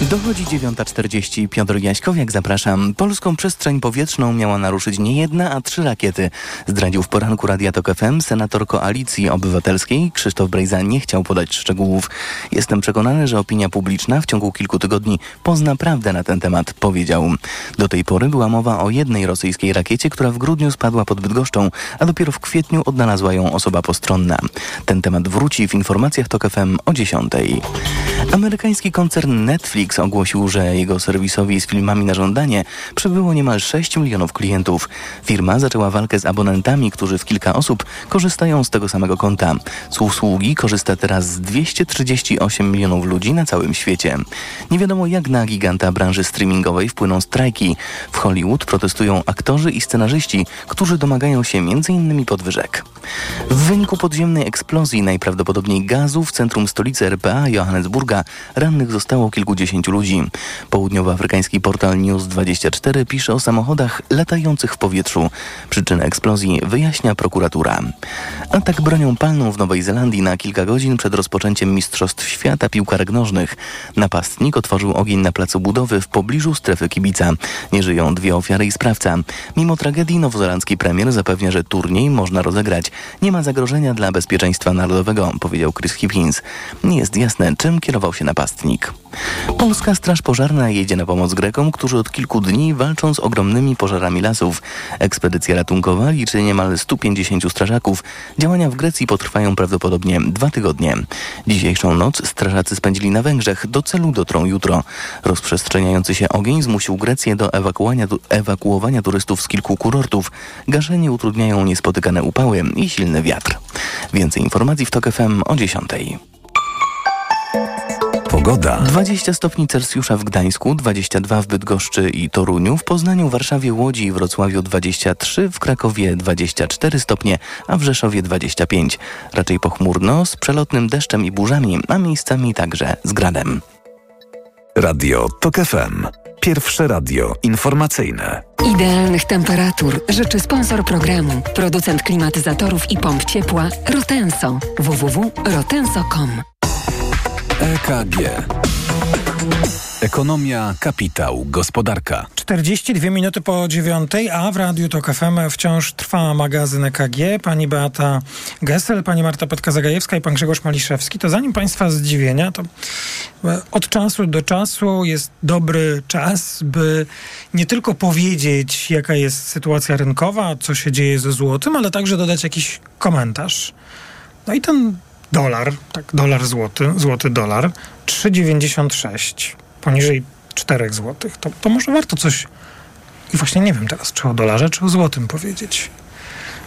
Dochodzi 9.40. Piotr Jaśkowiak, zapraszam. Polską przestrzeń powietrzną miała naruszyć nie jedna, a trzy rakiety. Zdradził w poranku Radia Tok FM senator Koalicji Obywatelskiej Krzysztof Brejza nie chciał podać szczegółów. Jestem przekonany, że opinia publiczna w ciągu kilku tygodni pozna prawdę na ten temat, powiedział. Do tej pory była mowa o jednej rosyjskiej rakiecie, która w grudniu spadła pod Bydgoszczą, a dopiero w kwietniu odnalazła ją osoba postronna. Ten temat wróci w informacjach Tok FM o 10. Amerykański koncern Netflix ogłosił, że jego serwisowi z filmami na żądanie przybyło niemal 6 milionów klientów. Firma zaczęła walkę z abonentami, którzy w kilka osób korzystają z tego samego konta. Z usługi korzysta teraz z 238 milionów ludzi na całym świecie. Nie wiadomo jak na giganta branży streamingowej wpłyną strajki. W Hollywood protestują aktorzy i scenarzyści, którzy domagają się m.in. podwyżek. W wyniku podziemnej eksplozji najprawdopodobniej gazu w centrum stolicy RPA Johannesburga rannych zostało kilkudziesięciu ludzi. Południowoafrykański portal News24 pisze o samochodach latających w powietrzu. Przyczynę eksplozji wyjaśnia prokuratura. Atak bronią palną w Nowej Zelandii na kilka godzin przed rozpoczęciem Mistrzostw Świata piłkarek nożnych. Napastnik otworzył ogień na placu budowy w pobliżu strefy kibica. Nie żyją dwie ofiary i sprawca. Mimo tragedii nowozelandzki premier zapewnia, że turniej można rozegrać. Nie ma zagrożenia dla bezpieczeństwa narodowego, powiedział Chris Hipkins. Nie jest jasne, czym kierował się napastnik. Polska Straż Pożarna jedzie na pomoc Grekom, którzy od kilku dni walczą z ogromnymi pożarami lasów. Ekspedycja ratunkowa liczy niemal 150 strażaków. Działania w Grecji potrwają prawdopodobnie dwa tygodnie. Dzisiejszą noc strażacy spędzili na Węgrzech. Do celu dotrą jutro. Rozprzestrzeniający się ogień zmusił Grecję do ewakuowania, turystów z kilku kurortów. Gaszenie utrudniają niespotykane upały i silny wiatr. Więcej informacji w TOK FM o 10. Pogoda. 20 stopni Celsjusza w Gdańsku, 22 w Bydgoszczy i Toruniu, w Poznaniu, Warszawie, Łodzi i Wrocławiu 23, w Krakowie 24 stopnie, a w Rzeszowie 25. Raczej pochmurno, z przelotnym deszczem i burzami, a miejscami także z gradem. Radio TOK FM. Pierwsze radio informacyjne. Idealnych temperatur życzy sponsor programu, producent klimatyzatorów i pomp ciepła Rotenso. www.rotenso.com EKG. Ekonomia, kapitał, gospodarka. 42 minuty po dziewiątej, a w Radiu TOK FM wciąż trwa magazyn EKG. Pani Beata Gessel, pani Marta Petka-Zagajewska i pan Grzegorz Maliszewski. To zanim państwa zdziwienia, to od czasu do czasu jest dobry czas, by nie tylko powiedzieć, jaka jest sytuacja rynkowa, co się dzieje ze złotym, ale także dodać jakiś komentarz. No i ten dolar, tak, dolar złoty, złoty dolar, 3,96, poniżej 4 zł. To, to może warto coś, i właśnie nie wiem teraz, czy o dolarze, czy o złotym powiedzieć.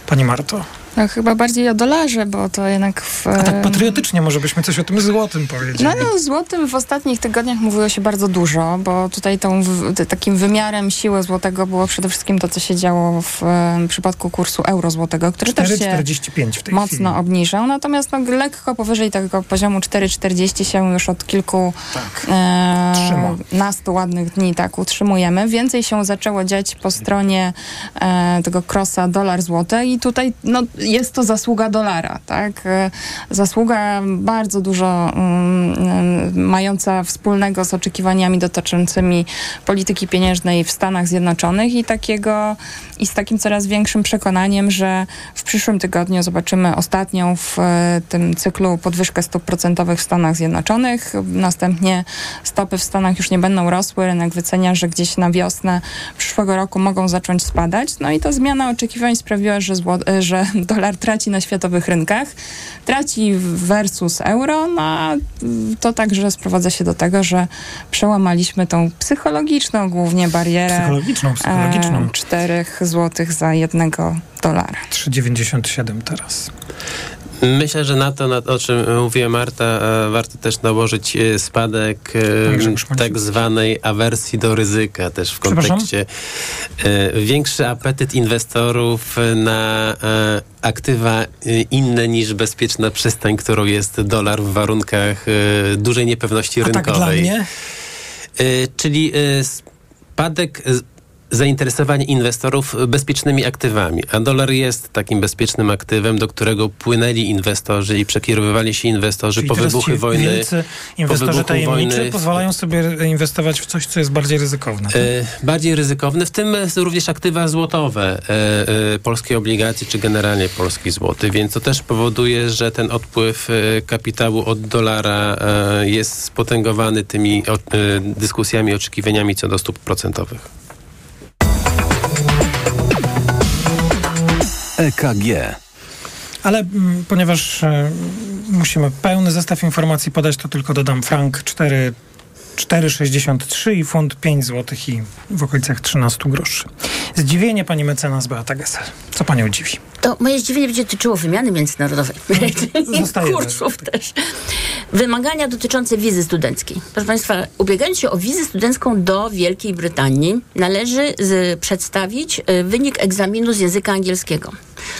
Pani Marto. No, chyba bardziej o dolarze, bo to jednak w... A tak patriotycznie może byśmy coś o tym złotym powiedzieli. No, no złotym w ostatnich tygodniach mówiło się bardzo dużo, bo tutaj tą, takim wymiarem siły złotego było przede wszystkim to, co się działo w, w przypadku kursu euro złotego, który 4, też się 45 w tej mocno chwili. obniżał. Natomiast no, lekko powyżej tego poziomu 4,40 się już od kilku tak. e, nastu ładnych dni tak utrzymujemy. Więcej się zaczęło dziać po stronie e, tego krosa dolar-złote i tutaj no, jest to zasługa dolara, tak? E, Zasługa bardzo dużo um, mająca wspólnego z oczekiwaniami dotyczącymi polityki pieniężnej w Stanach Zjednoczonych i takiego i z takim coraz większym przekonaniem, że w przyszłym tygodniu zobaczymy ostatnią w e, tym cyklu podwyżkę stóp procentowych w Stanach Zjednoczonych. Następnie stopy w Stanach już nie będą rosły. Rynek wycenia, że gdzieś na wiosnę przyszłego roku mogą zacząć spadać. No i ta zmiana oczekiwań sprawiła, że, zło, że dolar traci na światowych rynkach. Traci versus euro, no a to także sprowadza się do tego, że przełamaliśmy tą psychologiczną głównie barierę Psychologiczną, psychologiczną. e, 4 złotych za jednego dolara. 3,97 teraz. Myślę, że na to, na, o czym mówiła Marta, e, warto też nałożyć e, spadek e, tak zwanej awersji do ryzyka też w kontekście większy apetyt inwestorów na aktywa inne niż bezpieczna przystań, którą jest dolar w warunkach dużej niepewności A tak rynkowej. dla mnie? Czyli spadek zainteresowanie inwestorów bezpiecznymi aktywami, a dolar jest takim bezpiecznym aktywem, do którego płynęli inwestorzy i przekierowywali się inwestorzy Czyli po wybuchu wojny. Po inwestorzy wybuchu tajemniczy wojny- pozwalają sobie inwestować w coś, co jest bardziej ryzykowne. tak? E, bardziej ryzykowne, w tym również aktywa złotowe, e, e, polskie obligacje, czy generalnie polski złoty, więc to też powoduje, że ten odpływ e, kapitału od dolara e, jest spotęgowany tymi o, e, dyskusjami, oczekiwaniami co do stóp procentowych. EKG. Ale mm, ponieważ e, musimy pełny zestaw informacji podać, to tylko dodam frank 4 4,63 i funt 5 zł i w okolicach 13 groszy. Zdziwienie pani mecenas Beata Gessel. Co panią dziwi? To moje zdziwienie będzie dotyczyło wymiany międzynarodowej. I Zostajemy. kursów też. Wymagania dotyczące wizy studenckiej. Proszę Państwa, ubiegając się o wizę studencką do Wielkiej Brytanii, należy z, przedstawić y, wynik egzaminu z języka angielskiego.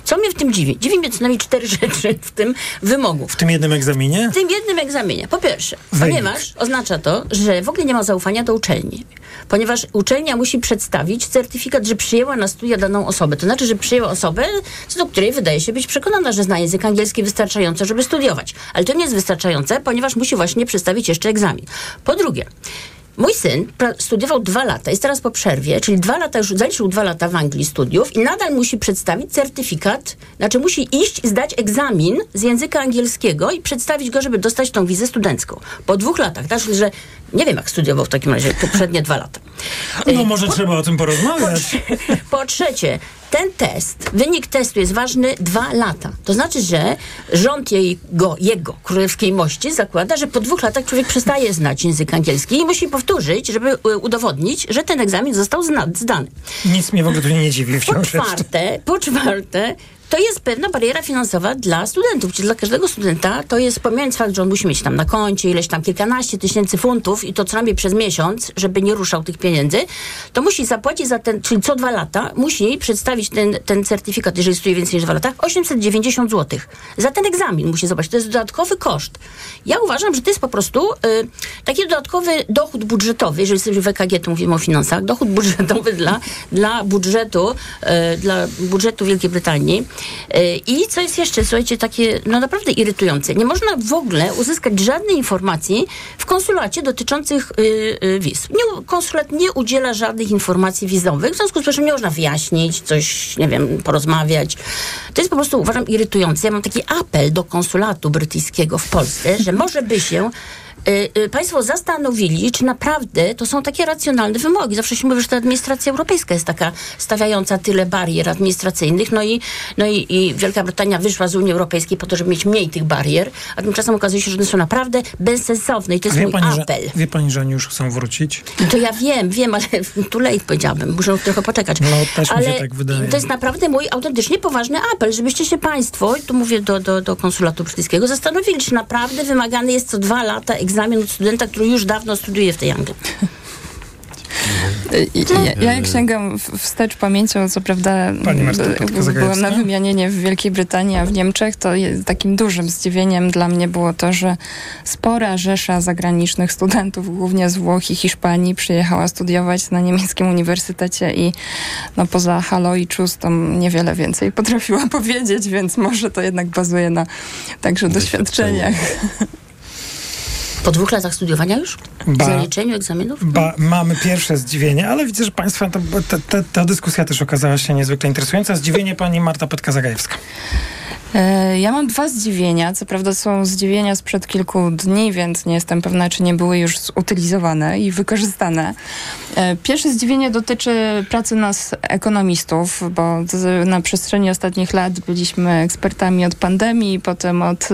Co mnie w tym dziwi? Dziwi mnie co najmniej cztery rzeczy w tym wymogu. W tym jednym egzaminie? W tym jednym egzaminie. Po pierwsze, Wynik. ponieważ oznacza to, że w ogóle nie ma zaufania do uczelni. Ponieważ uczelnia musi przedstawić certyfikat, że przyjęła na studia daną osobę. To znaczy, że przyjęła osobę, co do której wydaje się być przekonana, że zna język angielski wystarczająco, żeby studiować. Ale to nie jest wystarczające, ponieważ musi właśnie przedstawić jeszcze egzamin. Po drugie, Mój syn studiował dwa lata, jest teraz po przerwie, czyli dwa lata, już zaliczył dwa lata w Anglii studiów i nadal musi przedstawić certyfikat, znaczy musi iść, zdać egzamin z języka angielskiego i przedstawić go, żeby dostać tą wizę studencką. Po dwóch latach, tak, że nie wiem, jak studiował w takim razie poprzednie dwa lata. No może trzeba o tym porozmawiać. Po trzecie, ten test, wynik testu jest ważny dwa lata. To znaczy, że rząd jego, jego królewskiej mości zakłada, że po dwóch latach człowiek przestaje znać język angielski i musi powtórzyć, żeby y, udowodnić, że ten egzamin został zna- zdany. Nic mnie w ogóle tu nie dziwi Po wciąż jeszcze. czwarte, po czwarte, to jest pewna bariera finansowa dla studentów, czyli dla każdego studenta to jest, pomijając fakt, że on musi mieć tam na koncie ileś tam kilkanaście tysięcy funtów i to co najmniej przez miesiąc, żeby nie ruszał tych pieniędzy, to musi zapłacić za ten, czyli co dwa lata, musi przedstawić ten, ten certyfikat, jeżeli studuje więcej niż dwa lata, 890 zł. Za ten egzamin musi zobaczyć, to jest dodatkowy koszt. Ja uważam, że to jest po prostu y, taki dodatkowy dochód budżetowy, jeżeli sobie w EKG to mówimy o finansach, dochód budżetowy dla, dla budżetu, y, dla budżetu Wielkiej Brytanii. I co jest jeszcze, słuchajcie, takie no naprawdę irytujące. Nie można w ogóle uzyskać żadnej informacji w konsulacie dotyczących y, y, wiz. Nie, konsulat nie udziela żadnych informacji wizowych, w związku z czym nie można wyjaśnić, coś, nie wiem, porozmawiać. To jest po prostu, uważam, irytujące. Ja mam taki apel do konsulatu brytyjskiego w Polsce, że może by się państwo zastanowili, czy naprawdę to są takie racjonalne wymogi. Zawsze się mówi, że ta administracja europejska jest taka stawiająca tyle barier administracyjnych, no i, no i, i Wielka Brytania wyszła z Unii Europejskiej po to, żeby mieć mniej tych barier, a tymczasem okazuje się, że one są naprawdę bezsensowne i to jest mój pani, apel. Że, wie pani, że oni już chcą wrócić? No To ja wiem, wiem, ale tu late powiedziałabym, muszę trochę poczekać. No, też mi ale się tak wydaje. to jest naprawdę mój autentycznie poważny apel, żebyście się państwo, i tu mówię do, do, do konsulatu brytyjskiego, zastanowili, czy naprawdę wymagany jest co dwa lata egzamin od studenta, który już dawno studiuje w tej Anglii. Ja, ja jak sięgam w- wstecz pamięcią, co prawda byłam na wymianienie w Wielkiej Brytanii, a w Niemczech, to takim dużym zdziwieniem dla mnie było to, że spora rzesza zagranicznych studentów, głównie z Włoch i Hiszpanii, przyjechała studiować na niemieckim uniwersytecie i no, poza Halo i Czus to niewiele więcej potrafiła powiedzieć, więc może to jednak bazuje na także doświadczeniach. Po dwóch latach studiowania już? Ba- zaliczeniu egzaminów? Ba, mamy pierwsze zdziwienie, ale widzę, że Państwa ta, ta, ta dyskusja też okazała się niezwykle interesująca. Zdziwienie pani Marta Petka-Zagajewska. E, Ja mam dwa zdziwienia. Co prawda są zdziwienia sprzed kilku dni, więc nie jestem pewna, czy nie były już zutylizowane i wykorzystane. E, Pierwsze zdziwienie dotyczy pracy nas ekonomistów, bo na przestrzeni ostatnich lat byliśmy ekspertami od pandemii, potem od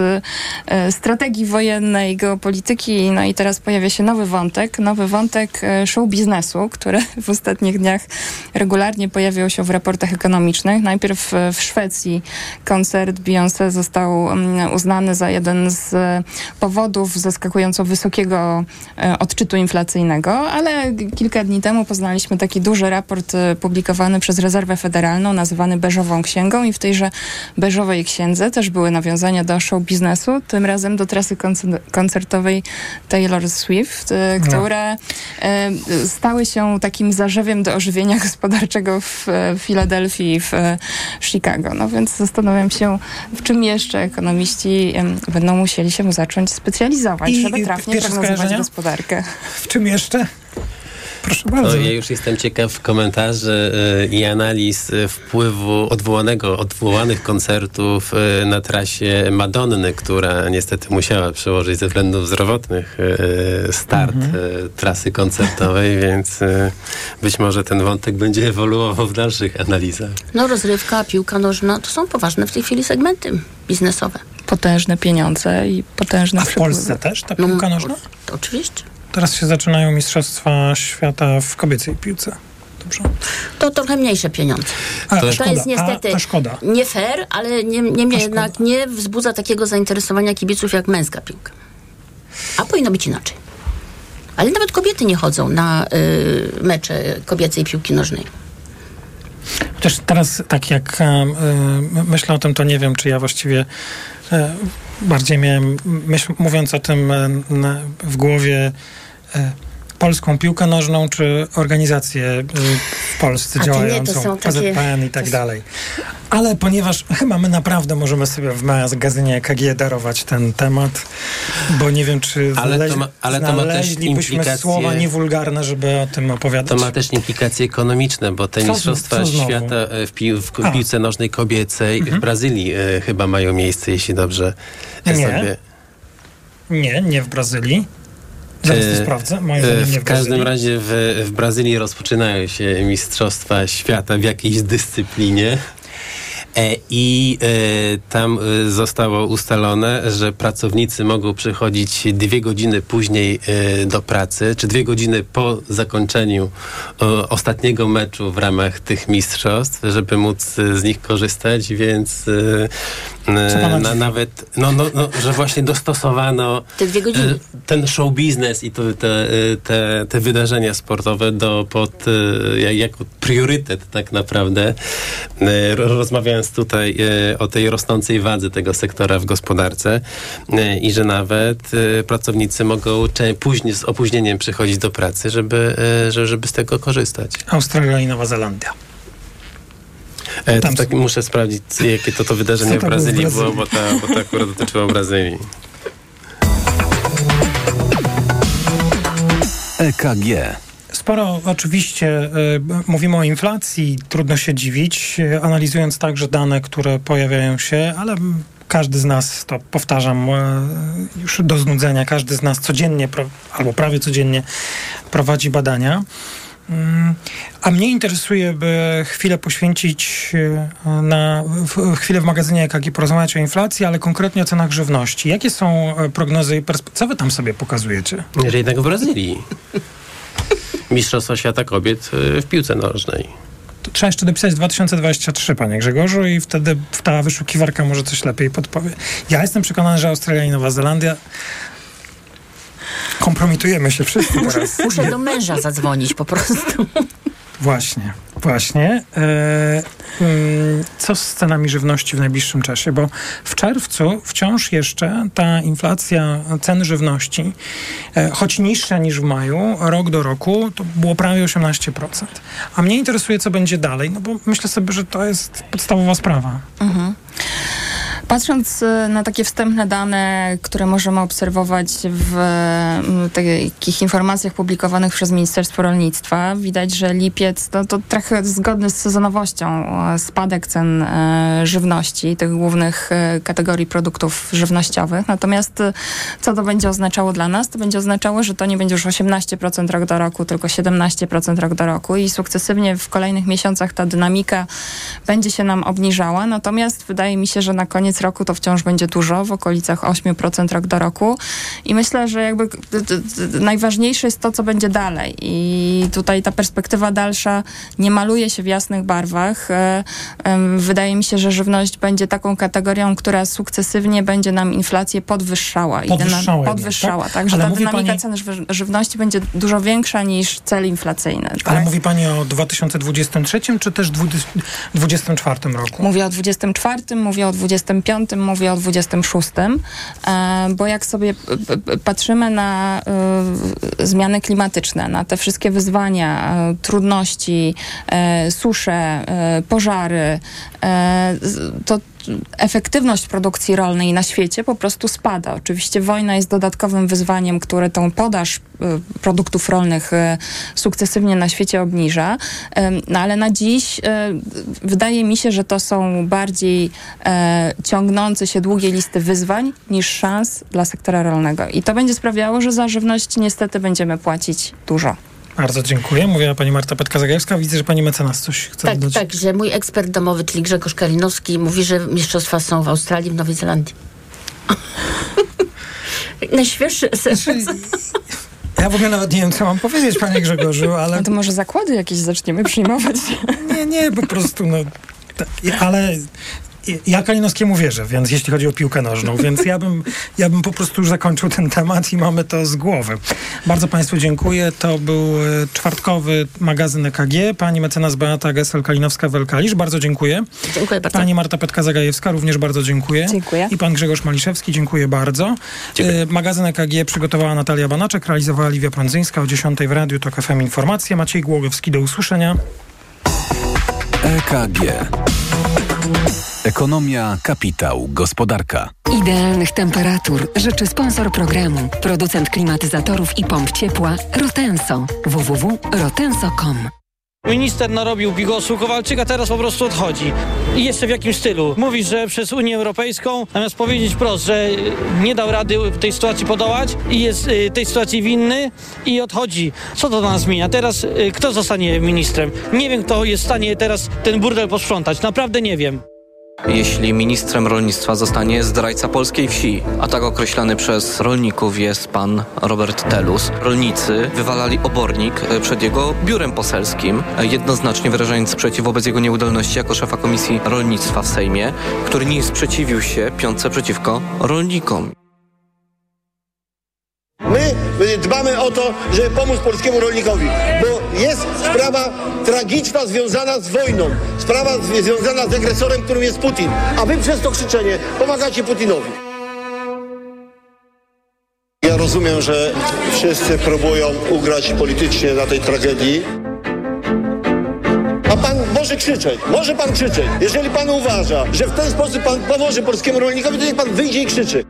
e, strategii wojennej, geopolityki, no i teraz pojawia się nowy wątek, nowy wątek show biznesu, który w ostatnich dniach regularnie pojawiał się w raportach ekonomicznych. Najpierw w Szwecji koncert Beyoncé został mm, uznany za jeden z e, powodów zaskakująco wysokiego e, odczytu inflacyjnego, ale kilka dni temu poznaliśmy taki duży raport e, publikowany przez Rezerwę Federalną, nazywany Beżową Księgą i w tejże Beżowej Księdze też były nawiązania do show biznesu, tym razem do trasy koncer- koncertowej Taylor Swift, No. które stały się takim zarzewiem do ożywienia gospodarczego w Filadelfii i w Chicago. No więc zastanawiam się, w czym jeszcze ekonomiści będą musieli się zacząć specjalizować, I- żeby trafnie prognozować gospodarkę. W czym jeszcze? Proszę No, bardzo. ja już jestem ciekaw komentarzy y, i analiz y, wpływu odwołanego, odwołanych koncertów y, na trasie Madonny, która niestety musiała przełożyć ze względów zdrowotnych start Mhm. trasy koncertowej, więc być może ten wątek będzie ewoluował w dalszych analizach. No rozrywka, piłka nożna, to są poważne w tej chwili segmenty biznesowe. Potężne pieniądze i potężne A w Polsce też ta No, piłka nożna? Oczywiście. Teraz się zaczynają Mistrzostwa Świata w kobiecej piłce. Dobrze. To trochę mniejsze pieniądze. A, to szkoda. jest niestety A, szkoda. nie fair, ale nie- niemniej jednak nie wzbudza takiego zainteresowania kibiców jak męska piłka. A powinno być inaczej. Ale nawet kobiety nie chodzą na y, mecze kobiecej piłki nożnej. Chociaż teraz tak jak e, myślę o tym, to nie wiem, czy ja właściwie e, bardziej miałem, myśl, mówiąc o tym w głowie polską piłkę nożną, czy organizację e, w Polsce A to nie, działającą, są takie- PZPN i tak dalej. Ale ponieważ chyba my naprawdę możemy sobie w magazynie KG darować ten temat, bo nie wiem, czy Ale to ma- ale to ma też implikacje- słowa niewulgarne, żeby o tym opowiadać. To ma też implikacje ekonomiczne, bo te Co- Mistrzostwa co? Świata e, w, pi- w A. piłce nożnej kobiecej Mhm. w Brazylii e, chyba mają miejsce, jeśli dobrze e, Nie. sobie... Nie, nie w Brazylii. Zaraz to E, sprawdzę. Moim e, w każdym razie w, w Brazylii rozpoczynają się Mistrzostwa Świata w jakiejś dyscyplinie. E, I e, tam e, zostało ustalone, że pracownicy mogą przychodzić dwie godziny później do pracy, czy dwie godziny po zakończeniu ostatniego meczu w ramach tych mistrzostw, żeby móc z nich korzystać, więc na, nawet, no, no, no, że właśnie dostosowano Te dwie godziny. ten show biznes i to, te, te, te wydarzenia sportowe do, pod, jak- jako priorytet tak naprawdę. E, Rozmawiając tutaj e, o tej rosnącej wadze tego sektora w gospodarce e, i że nawet e, pracownicy mogą później, z opóźnieniem przychodzić do pracy, żeby, że- żeby z tego korzystać. Australia i Nowa Zelandia. E, To Tam tak muszę sprawdzić, jakie to to wydarzenie w to było w Brazylii było, Brazylii? bo, ta, bo to akurat dotyczyło Brazylii. EKG. Sporo oczywiście y, mówimy o inflacji, trudno się dziwić, y, analizując także dane, które pojawiają się, ale każdy z nas, to powtarzam e, już do znudzenia, każdy z nas codziennie albo prawie codziennie prowadzi badania. Mm, a mnie interesuje, by chwilę poświęcić e, na chwilę w magazynie EKG porozmawiać o inflacji, ale konkretnie o cenach żywności. Jakie są e, prognozy i perspektywy? Co wy tam sobie pokazujecie? Jednak w Brazylii. Mistrzostwa Świata Kobiet w piłce nożnej to trzeba jeszcze dopisać 2023, panie Grzegorzu, i wtedy ta wyszukiwarka może coś lepiej podpowie. Ja jestem przekonany, że Australia i Nowa Zelandia kompromitujemy się wszyscy teraz. Muszę do męża zadzwonić po prostu. Właśnie, właśnie. E, mm, co z cenami żywności w najbliższym czasie? Bo w czerwcu wciąż jeszcze ta inflacja cen żywności, e, choć niższa niż w maju, rok do roku, to było prawie 18%. A mnie interesuje, co będzie dalej, no bo myślę sobie, że to jest podstawowa sprawa. Mhm. Patrząc y, na takie wstępne dane, które możemy obserwować w mm, takich informacjach publikowanych przez Ministerstwo Rolnictwa, widać, że lipiec to, to trochę zgodny z sezonowością spadek cen e, żywności, tych głównych e, kategorii produktów żywnościowych. Natomiast y, co to będzie oznaczało dla nas? To będzie oznaczało, że to nie będzie już 18% rok do roku, tylko 17% rok do roku i sukcesywnie w kolejnych miesiącach ta dynamika będzie się nam obniżała. Natomiast wydaje mi się, że na koniec koniec roku to wciąż będzie dużo, w okolicach 8% rok do roku. I myślę, że jakby najważniejsze jest to, co będzie dalej. I tutaj ta perspektywa dalsza nie maluje się w jasnych barwach. E, wydaje mi się, że żywność będzie taką kategorią, która sukcesywnie będzie nam inflację podwyższała. Podwyższała. Podwyższała. Tak? Także ta dynamika pani... cen żywności będzie dużo większa niż cel inflacyjny. Ale tak? mówi pani o 2023 czy też 2024 roku? Mówię o 2024, mówię o 2025 25, mówię o 26, e, bo jak sobie patrzymy na e, zmiany klimatyczne, na te wszystkie wyzwania, e, trudności, susze, pożary, to efektywność produkcji rolnej na świecie po prostu spada. Oczywiście wojna jest dodatkowym wyzwaniem, które tą podaż y, produktów rolnych y, sukcesywnie na świecie obniża, no ale na dziś y, wydaje mi się, że to są bardziej e, ciągnące się długie listy wyzwań niż szans dla sektora rolnego. I to będzie sprawiało, że za żywność niestety będziemy płacić dużo. Bardzo dziękuję. Mówiła pani Marta Petka-Zagajewska. Widzę, że pani mecenas coś chce Tak, dodać. tak, że mój ekspert domowy, czyli Grzegorz Kalinowski, mówi, że mistrzostwa są w Australii, w Nowej Zelandii. Najświeższy znaczy, Ja w ogóle nawet nie wiem, co mam powiedzieć, panie Grzegorzu, ale... No to może zakłady jakieś zaczniemy przyjmować. Nie, nie, po prostu, no... Ale ja Kalinowskiemu wierzę, więc jeśli chodzi o piłkę nożną, więc ja bym, ja bym po prostu już zakończył ten temat i mamy to z głowy. Bardzo Państwu dziękuję. To był e, czwartkowy magazyn EKG. Pani mecenas Beata Gesel-Kalinowska-Welkalisz, bardzo dziękuję. Dziękuję bardzo. Pani Marta Petka-Zagajewska, również bardzo dziękuję. Dziękuję. I pan Grzegorz Maliszewski, dziękuję bardzo. Dziękuję. E, magazyn EKG przygotowała Natalia Banaczek, realizowała Liwia Prądzyńska o 10 w Radiu TOK FM Informacje. Maciej Głogowski, do usłyszenia. EKG. Ekonomia, kapitał, gospodarka. Idealnych temperatur życzy sponsor programu, producent klimatyzatorów i pomp ciepła Rotenso. www.rotenso.com Minister narobił bigosu, Kowalczyk, a teraz po prostu odchodzi. I jeszcze w jakim stylu? Mówi, że przez Unię Europejską, zamiast powiedzieć wprost, że nie dał rady w tej sytuacji podołać i jest y, tej sytuacji winny i odchodzi. Co to dla nas zmienia? Teraz y, kto zostanie ministrem? Nie wiem, kto jest w stanie teraz ten burdel posprzątać. Naprawdę nie wiem. Jeśli ministrem rolnictwa zostanie zdrajca polskiej wsi, a tak określany przez rolników jest pan Robert Telus, rolnicy wywalali obornik e, przed jego biurem poselskim, e, jednoznacznie wyrażając sprzeciw wobec jego nieudolności jako szefa Komisji Rolnictwa w Sejmie, który nie sprzeciwił się piątce przeciwko rolnikom. My dbamy o to, żeby pomóc polskiemu rolnikowi, bo jest sprawa tragiczna związana z wojną, sprawa związana z agresorem, którym jest Putin, a wy przez to krzyczenie pomagacie Putinowi. Ja rozumiem, że wszyscy próbują ugrać politycznie na tej tragedii. A pan może krzyczeć, może pan krzyczeć. Jeżeli pan uważa, że w ten sposób pan pomoże polskiemu rolnikowi, to niech pan wyjdzie i krzyczy.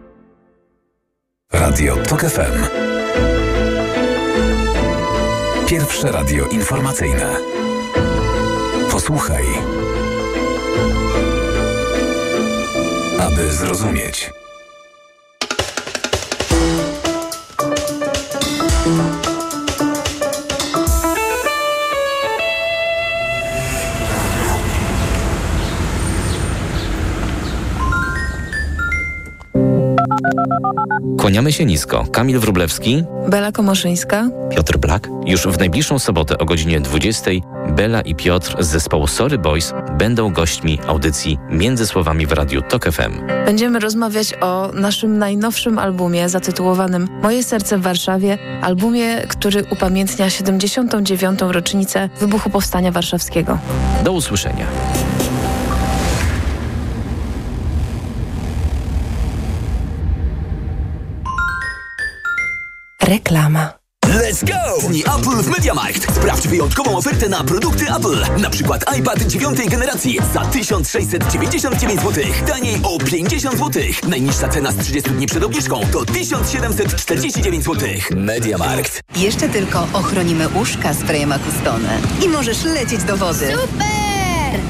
Radio TOK FM. Pierwsze radio informacyjne. Posłuchaj. aby zrozumieć. Kłaniamy się nisko. Kamil Wrublewski, Bela Komoszyńska. Piotr Blak. Już w najbliższą sobotę o godzinie 20 Bela i Piotr z zespołu Sorry Boys będą gośćmi audycji Między Słowami w Radiu TOK FM. Będziemy rozmawiać o naszym najnowszym albumie zatytułowanym Moje serce w Warszawie, albumie, który upamiętnia 79. rocznicę wybuchu Powstania Warszawskiego. Do usłyszenia. Reklama. Let's go! Dni Apple w MediaMarkt. Sprawdź wyjątkową ofertę na produkty Apple. Na przykład iPad dziewiątej generacji za 1699 zł. Taniej o 50 zł. Najniższa cena z 30 dni przed obniżką to 1749 zł. MediaMarkt. Jeszcze tylko ochronimy uszka sprayem Acustone i możesz lecieć do wody. Super!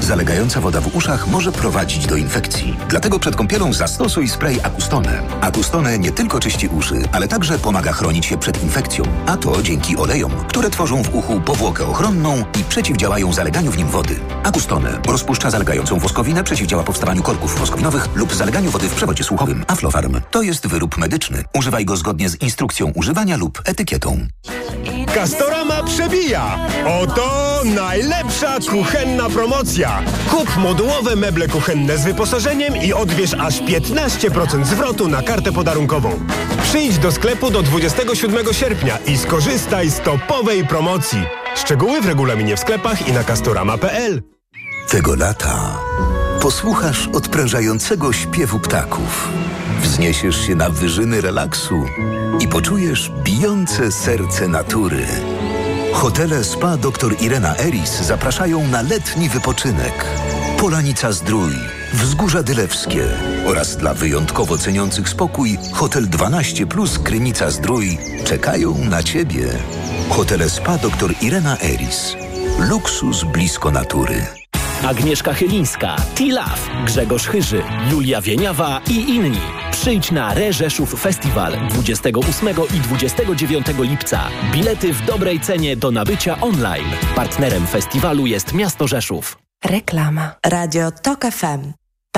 Zalegająca woda w uszach może prowadzić do infekcji. Dlatego przed kąpielą zastosuj spray Acustone. Acustone nie tylko czyści uszy, ale także pomaga chronić się przed infekcją. A to dzięki olejom, które tworzą w uchu powłokę ochronną i przeciwdziałają zaleganiu w nim wody. Acustone rozpuszcza zalegającą woskowinę, przeciwdziała powstawaniu korków woskowinowych lub zaleganiu wody w przewodzie słuchowym. Aflofarm to jest wyrób medyczny. Używaj go zgodnie z instrukcją używania lub etykietą. Castorama przebija! Oto najlepsza kuchenna promocja! Kup modułowe meble kuchenne z wyposażeniem i odbierz aż 15% zwrotu na kartę podarunkową. Przyjdź do sklepu do 27 sierpnia i skorzystaj z topowej promocji. Szczegóły w regulaminie w sklepach i na castorama.pl. Tego lata posłuchasz odprężającego śpiewu ptaków. Wzniesiesz się na wyżyny relaksu i poczujesz bijące serce natury. Hotele Spa dr Irena Eris zapraszają na letni wypoczynek. Polanica Zdrój, Wzgórza Dylewskie oraz dla wyjątkowo ceniących spokój Hotel 12 plus Krynica Zdrój czekają na Ciebie. Hotele Spa dr Irena Eris. Luksus blisko natury. Agnieszka Chylińska, T-Love, Grzegorz Chyży, Julia Wieniawa i inni. Przyjdź na Reżeszów Festiwal 28 i 29 lipca. Bilety w dobrej cenie do nabycia online. Partnerem festiwalu jest miasto Rzeszów. Reklama. Radio TOK FM.